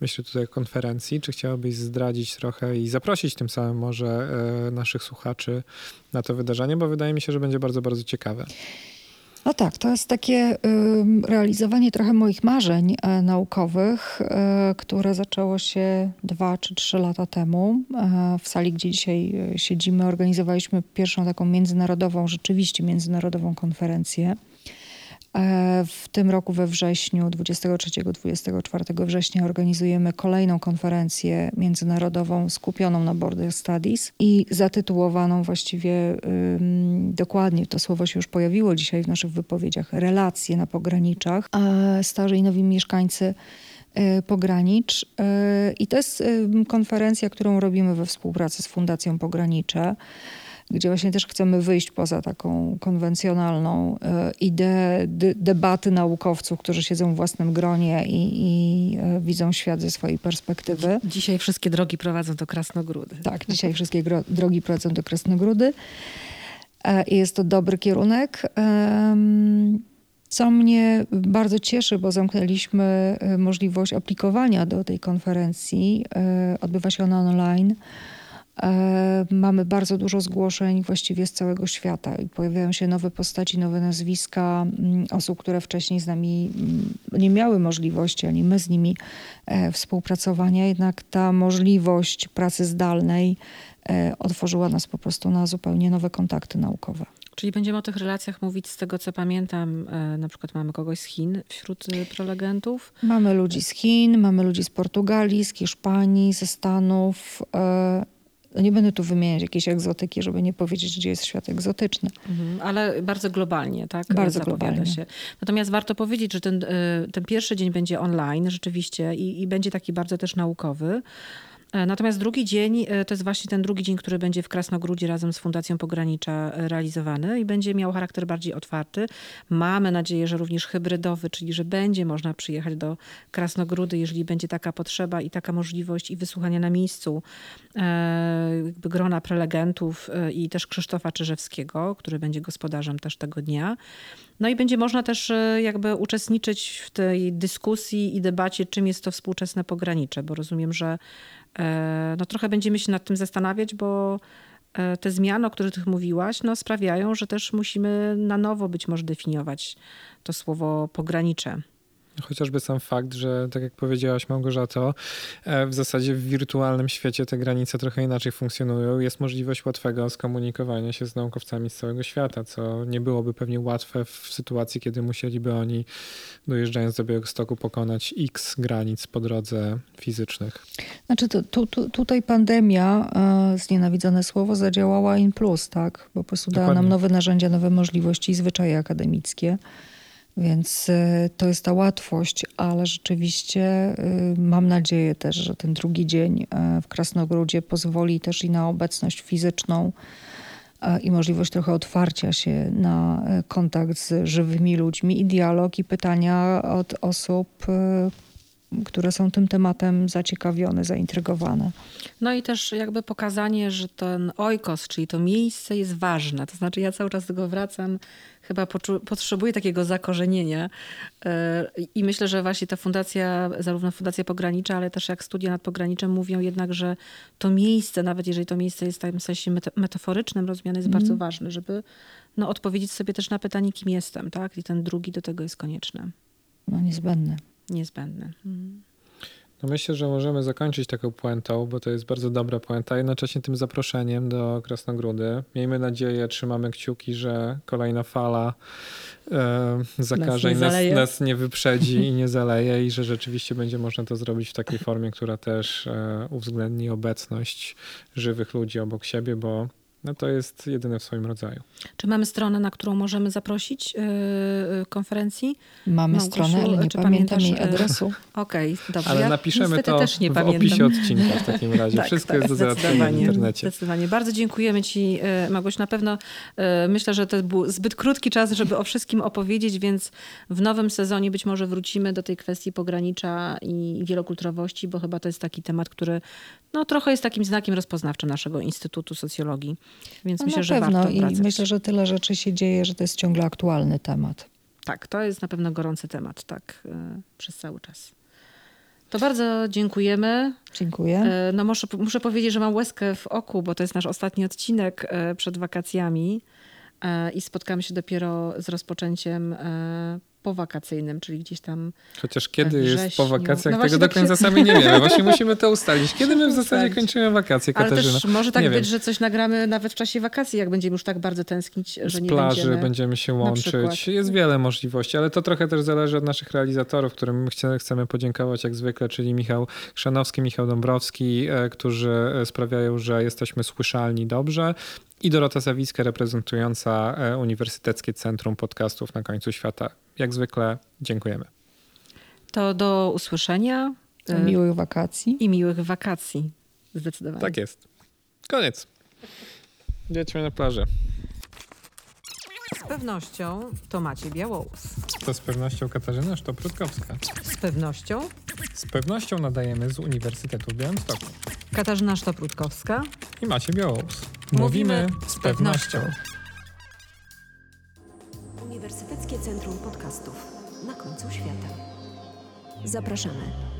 Myślę tutaj o konferencji. Czy chciałabyś zdradzić trochę i zaprosić tym samym może e, naszych słuchaczy na to wydarzenie, bo wydaje mi się, że będzie bardzo, bardzo ciekawe. No tak, to jest takie realizowanie trochę moich marzeń y, naukowych, y, które zaczęło się dwa czy trzy lata temu. w sali, gdzie dzisiaj siedzimy, organizowaliśmy pierwszą taką międzynarodową, rzeczywiście międzynarodową konferencję E, w tym roku we wrześniu, 23-24 września, organizujemy kolejną konferencję międzynarodową skupioną na Border Studies i zatytułowaną właściwie dokładnie, to słowo się już pojawiło dzisiaj w naszych wypowiedziach, relacje na pograniczach, starzy i nowi mieszkańcy e, pogranicz. E, I to jest konferencja, którą robimy we współpracy z Fundacją Pogranicze gdzie właśnie też chcemy wyjść poza taką konwencjonalną e, ideę debaty naukowców, którzy siedzą w własnym gronie i, i e, widzą świat ze swojej perspektywy. Dzisiaj wszystkie drogi prowadzą do Krasnogródy. Tak, dzisiaj wszystkie drogi prowadzą do Krasnogródy. E, I jest to dobry kierunek. Co mnie bardzo cieszy, bo zamknęliśmy możliwość aplikowania do tej konferencji. Odbywa się ona online. E, mamy bardzo dużo zgłoszeń właściwie z całego świata i pojawiają się nowe postaci, nowe nazwiska mm, osób, które wcześniej z nami mm, nie miały możliwości, ani my z nimi e, współpracowania. Jednak ta możliwość pracy zdalnej e, otworzyła nas po prostu na zupełnie nowe kontakty naukowe. Czyli będziemy o tych relacjach mówić z tego, co pamiętam. Na przykład mamy kogoś z Chin wśród prelegentów. Mamy ludzi z Chin, mamy ludzi z Portugalii, z Hiszpanii, ze Stanów. No nie będę tu wymieniać jakiejś egzotyki, żeby nie powiedzieć, gdzie jest świat egzotyczny. Mhm, ale bardzo globalnie, tak? Bardzo globalnie. Się. Natomiast warto powiedzieć, że ten, y, ten pierwszy dzień będzie online rzeczywiście i, i będzie taki bardzo też naukowy. E, natomiast drugi dzień e, to jest właśnie ten drugi dzień, który będzie w Krasnogródzie razem z Fundacją Pogranicza e, realizowany i będzie miał charakter bardziej otwarty. Mamy nadzieję, że również hybrydowy, czyli że będzie można przyjechać do Krasnogródy, jeżeli będzie taka potrzeba i taka możliwość i wysłuchania na miejscu jakby grona prelegentów i też Krzysztofa Czyżewskiego, który będzie gospodarzem też tego dnia. No i będzie można też jakby uczestniczyć w tej dyskusji i debacie, czym jest to współczesne pogranicze, bo rozumiem, że no trochę będziemy się nad tym zastanawiać, bo e, te zmiany, o których mówiłaś, no sprawiają, że też musimy na nowo być może definiować to słowo pogranicze. Chociażby sam fakt, że tak jak powiedziałaś Małgorzato, e, w zasadzie w wirtualnym świecie te granice trochę inaczej funkcjonują. Jest możliwość łatwego skomunikowania się z naukowcami z całego świata, co nie byłoby pewnie łatwe w sytuacji, kiedy musieliby oni dojeżdżając do Białegostoku pokonać x granic po drodze fizycznych. Znaczy to, tu, tu, tutaj pandemia, e, znienawidzone słowo, zadziałała in plus, tak? Po prostu dała nam nowe narzędzia, nowe możliwości i zwyczaje akademickie. Więc y, to jest ta łatwość, ale rzeczywiście y, mam nadzieję też, że ten drugi dzień y, w Krasnogródzie pozwoli też i na obecność fizyczną i możliwość trochę otwarcia się na kontakt z żywymi ludźmi i dialog i pytania od osób, które są tym tematem zaciekawione, zaintrygowane. No i też jakby pokazanie, że ten ojkos, czyli to miejsce jest ważne. To znaczy ja cały czas do tego wracam, chyba potrzebuję takiego zakorzenienia e, i myślę, że właśnie ta fundacja, zarówno Fundacja Pogranicza, ale też jak studia nad pograniczem mówią jednak, że to miejsce, nawet jeżeli to miejsce jest w takim sensie meta- metaforycznym rozumiane, jest bardzo ważne, żeby no, odpowiedzieć sobie też na pytanie, kim jestem, tak? I ten drugi do tego jest konieczny, No niezbędne. Mm. No myślę, że możemy zakończyć taką puentą, bo to jest bardzo dobra puenta, jednocześnie tym zaproszeniem do Krasnogródy. Miejmy nadzieję, trzymamy kciuki, że kolejna fala e, zakażeń nie nas, nas nie wyprzedzi i nie zaleje i że rzeczywiście będzie można to zrobić w takiej formie, która też e, uwzględni obecność żywych ludzi obok siebie, bo no, to jest jedyne w swoim rodzaju. Czy mamy stronę, na którą możemy zaprosić yy, yy, konferencji? Mamy Małgosiu, stronę, ale nie czy pamiętam jej e, adresu. Okej, dobrze. Ale ja napiszemy to też nie w pamiętam. opisie odcinka w takim razie. Tak, Wszystko tak, jest do załatwienia w internecie. Zdecydowanie. Bardzo dziękujemy Ci, e, Małgoś. Na pewno e, myślę, że to był zbyt krótki czas, żeby o wszystkim opowiedzieć, więc w nowym sezonie być może wrócimy do tej kwestii pogranicza i wielokulturowości, bo chyba to jest taki temat, który no, trochę jest takim znakiem rozpoznawczym naszego Instytutu Socjologii. Więc No myślę, że pewno warto i myślę, że tyle rzeczy się dzieje, że to jest ciągle aktualny temat. Tak, to jest na pewno gorący temat, tak, e, przez cały czas. To bardzo dziękujemy. Dziękuję. E, No muszę, muszę powiedzieć, że mam łezkę w oku, bo to jest nasz ostatni odcinek e, przed wakacjami e, i spotkamy się dopiero z rozpoczęciem powakacyjnym, czyli gdzieś tam Chociaż kiedy jest po wakacjach, No tego do tak końca się- sami nie wiemy. Właśnie musimy to ustalić. Kiedy my w zasadzie kończymy wakacje, Ale Katarzyna? też może tak Nie być, wiem. że coś nagramy nawet w czasie wakacji, jak będziemy już tak bardzo tęsknić, że Z nie plaży będziemy. będziemy się łączyć. Jest wiele możliwości, ale to trochę też zależy od naszych realizatorów, którym chce- chcemy podziękować jak zwykle, czyli Michał Chrzanowski, Michał Dąbrowski, e, którzy e, sprawiają, że jesteśmy słyszalni dobrze i Dorota Zawicka reprezentująca e, Uniwersyteckie Centrum Podcastów na końcu świata. Jak zwykle dziękujemy. To do usłyszenia e, Miłych wakacji. i miłych wakacji. Zdecydowanie. Tak jest. Koniec. Jedźmy na plażę. Z pewnością to Maciej Białołus. To z pewnością Katarzyna Sztoprutkowska. Z pewnością Z pewnością nadajemy z Uniwersytetu w Białymstoku. Katarzyna Sztoprutkowska. I macie Białous. Mówimy z pewnością. Uniwersyteckie Centrum Podcastów na końcu świata. Zapraszamy.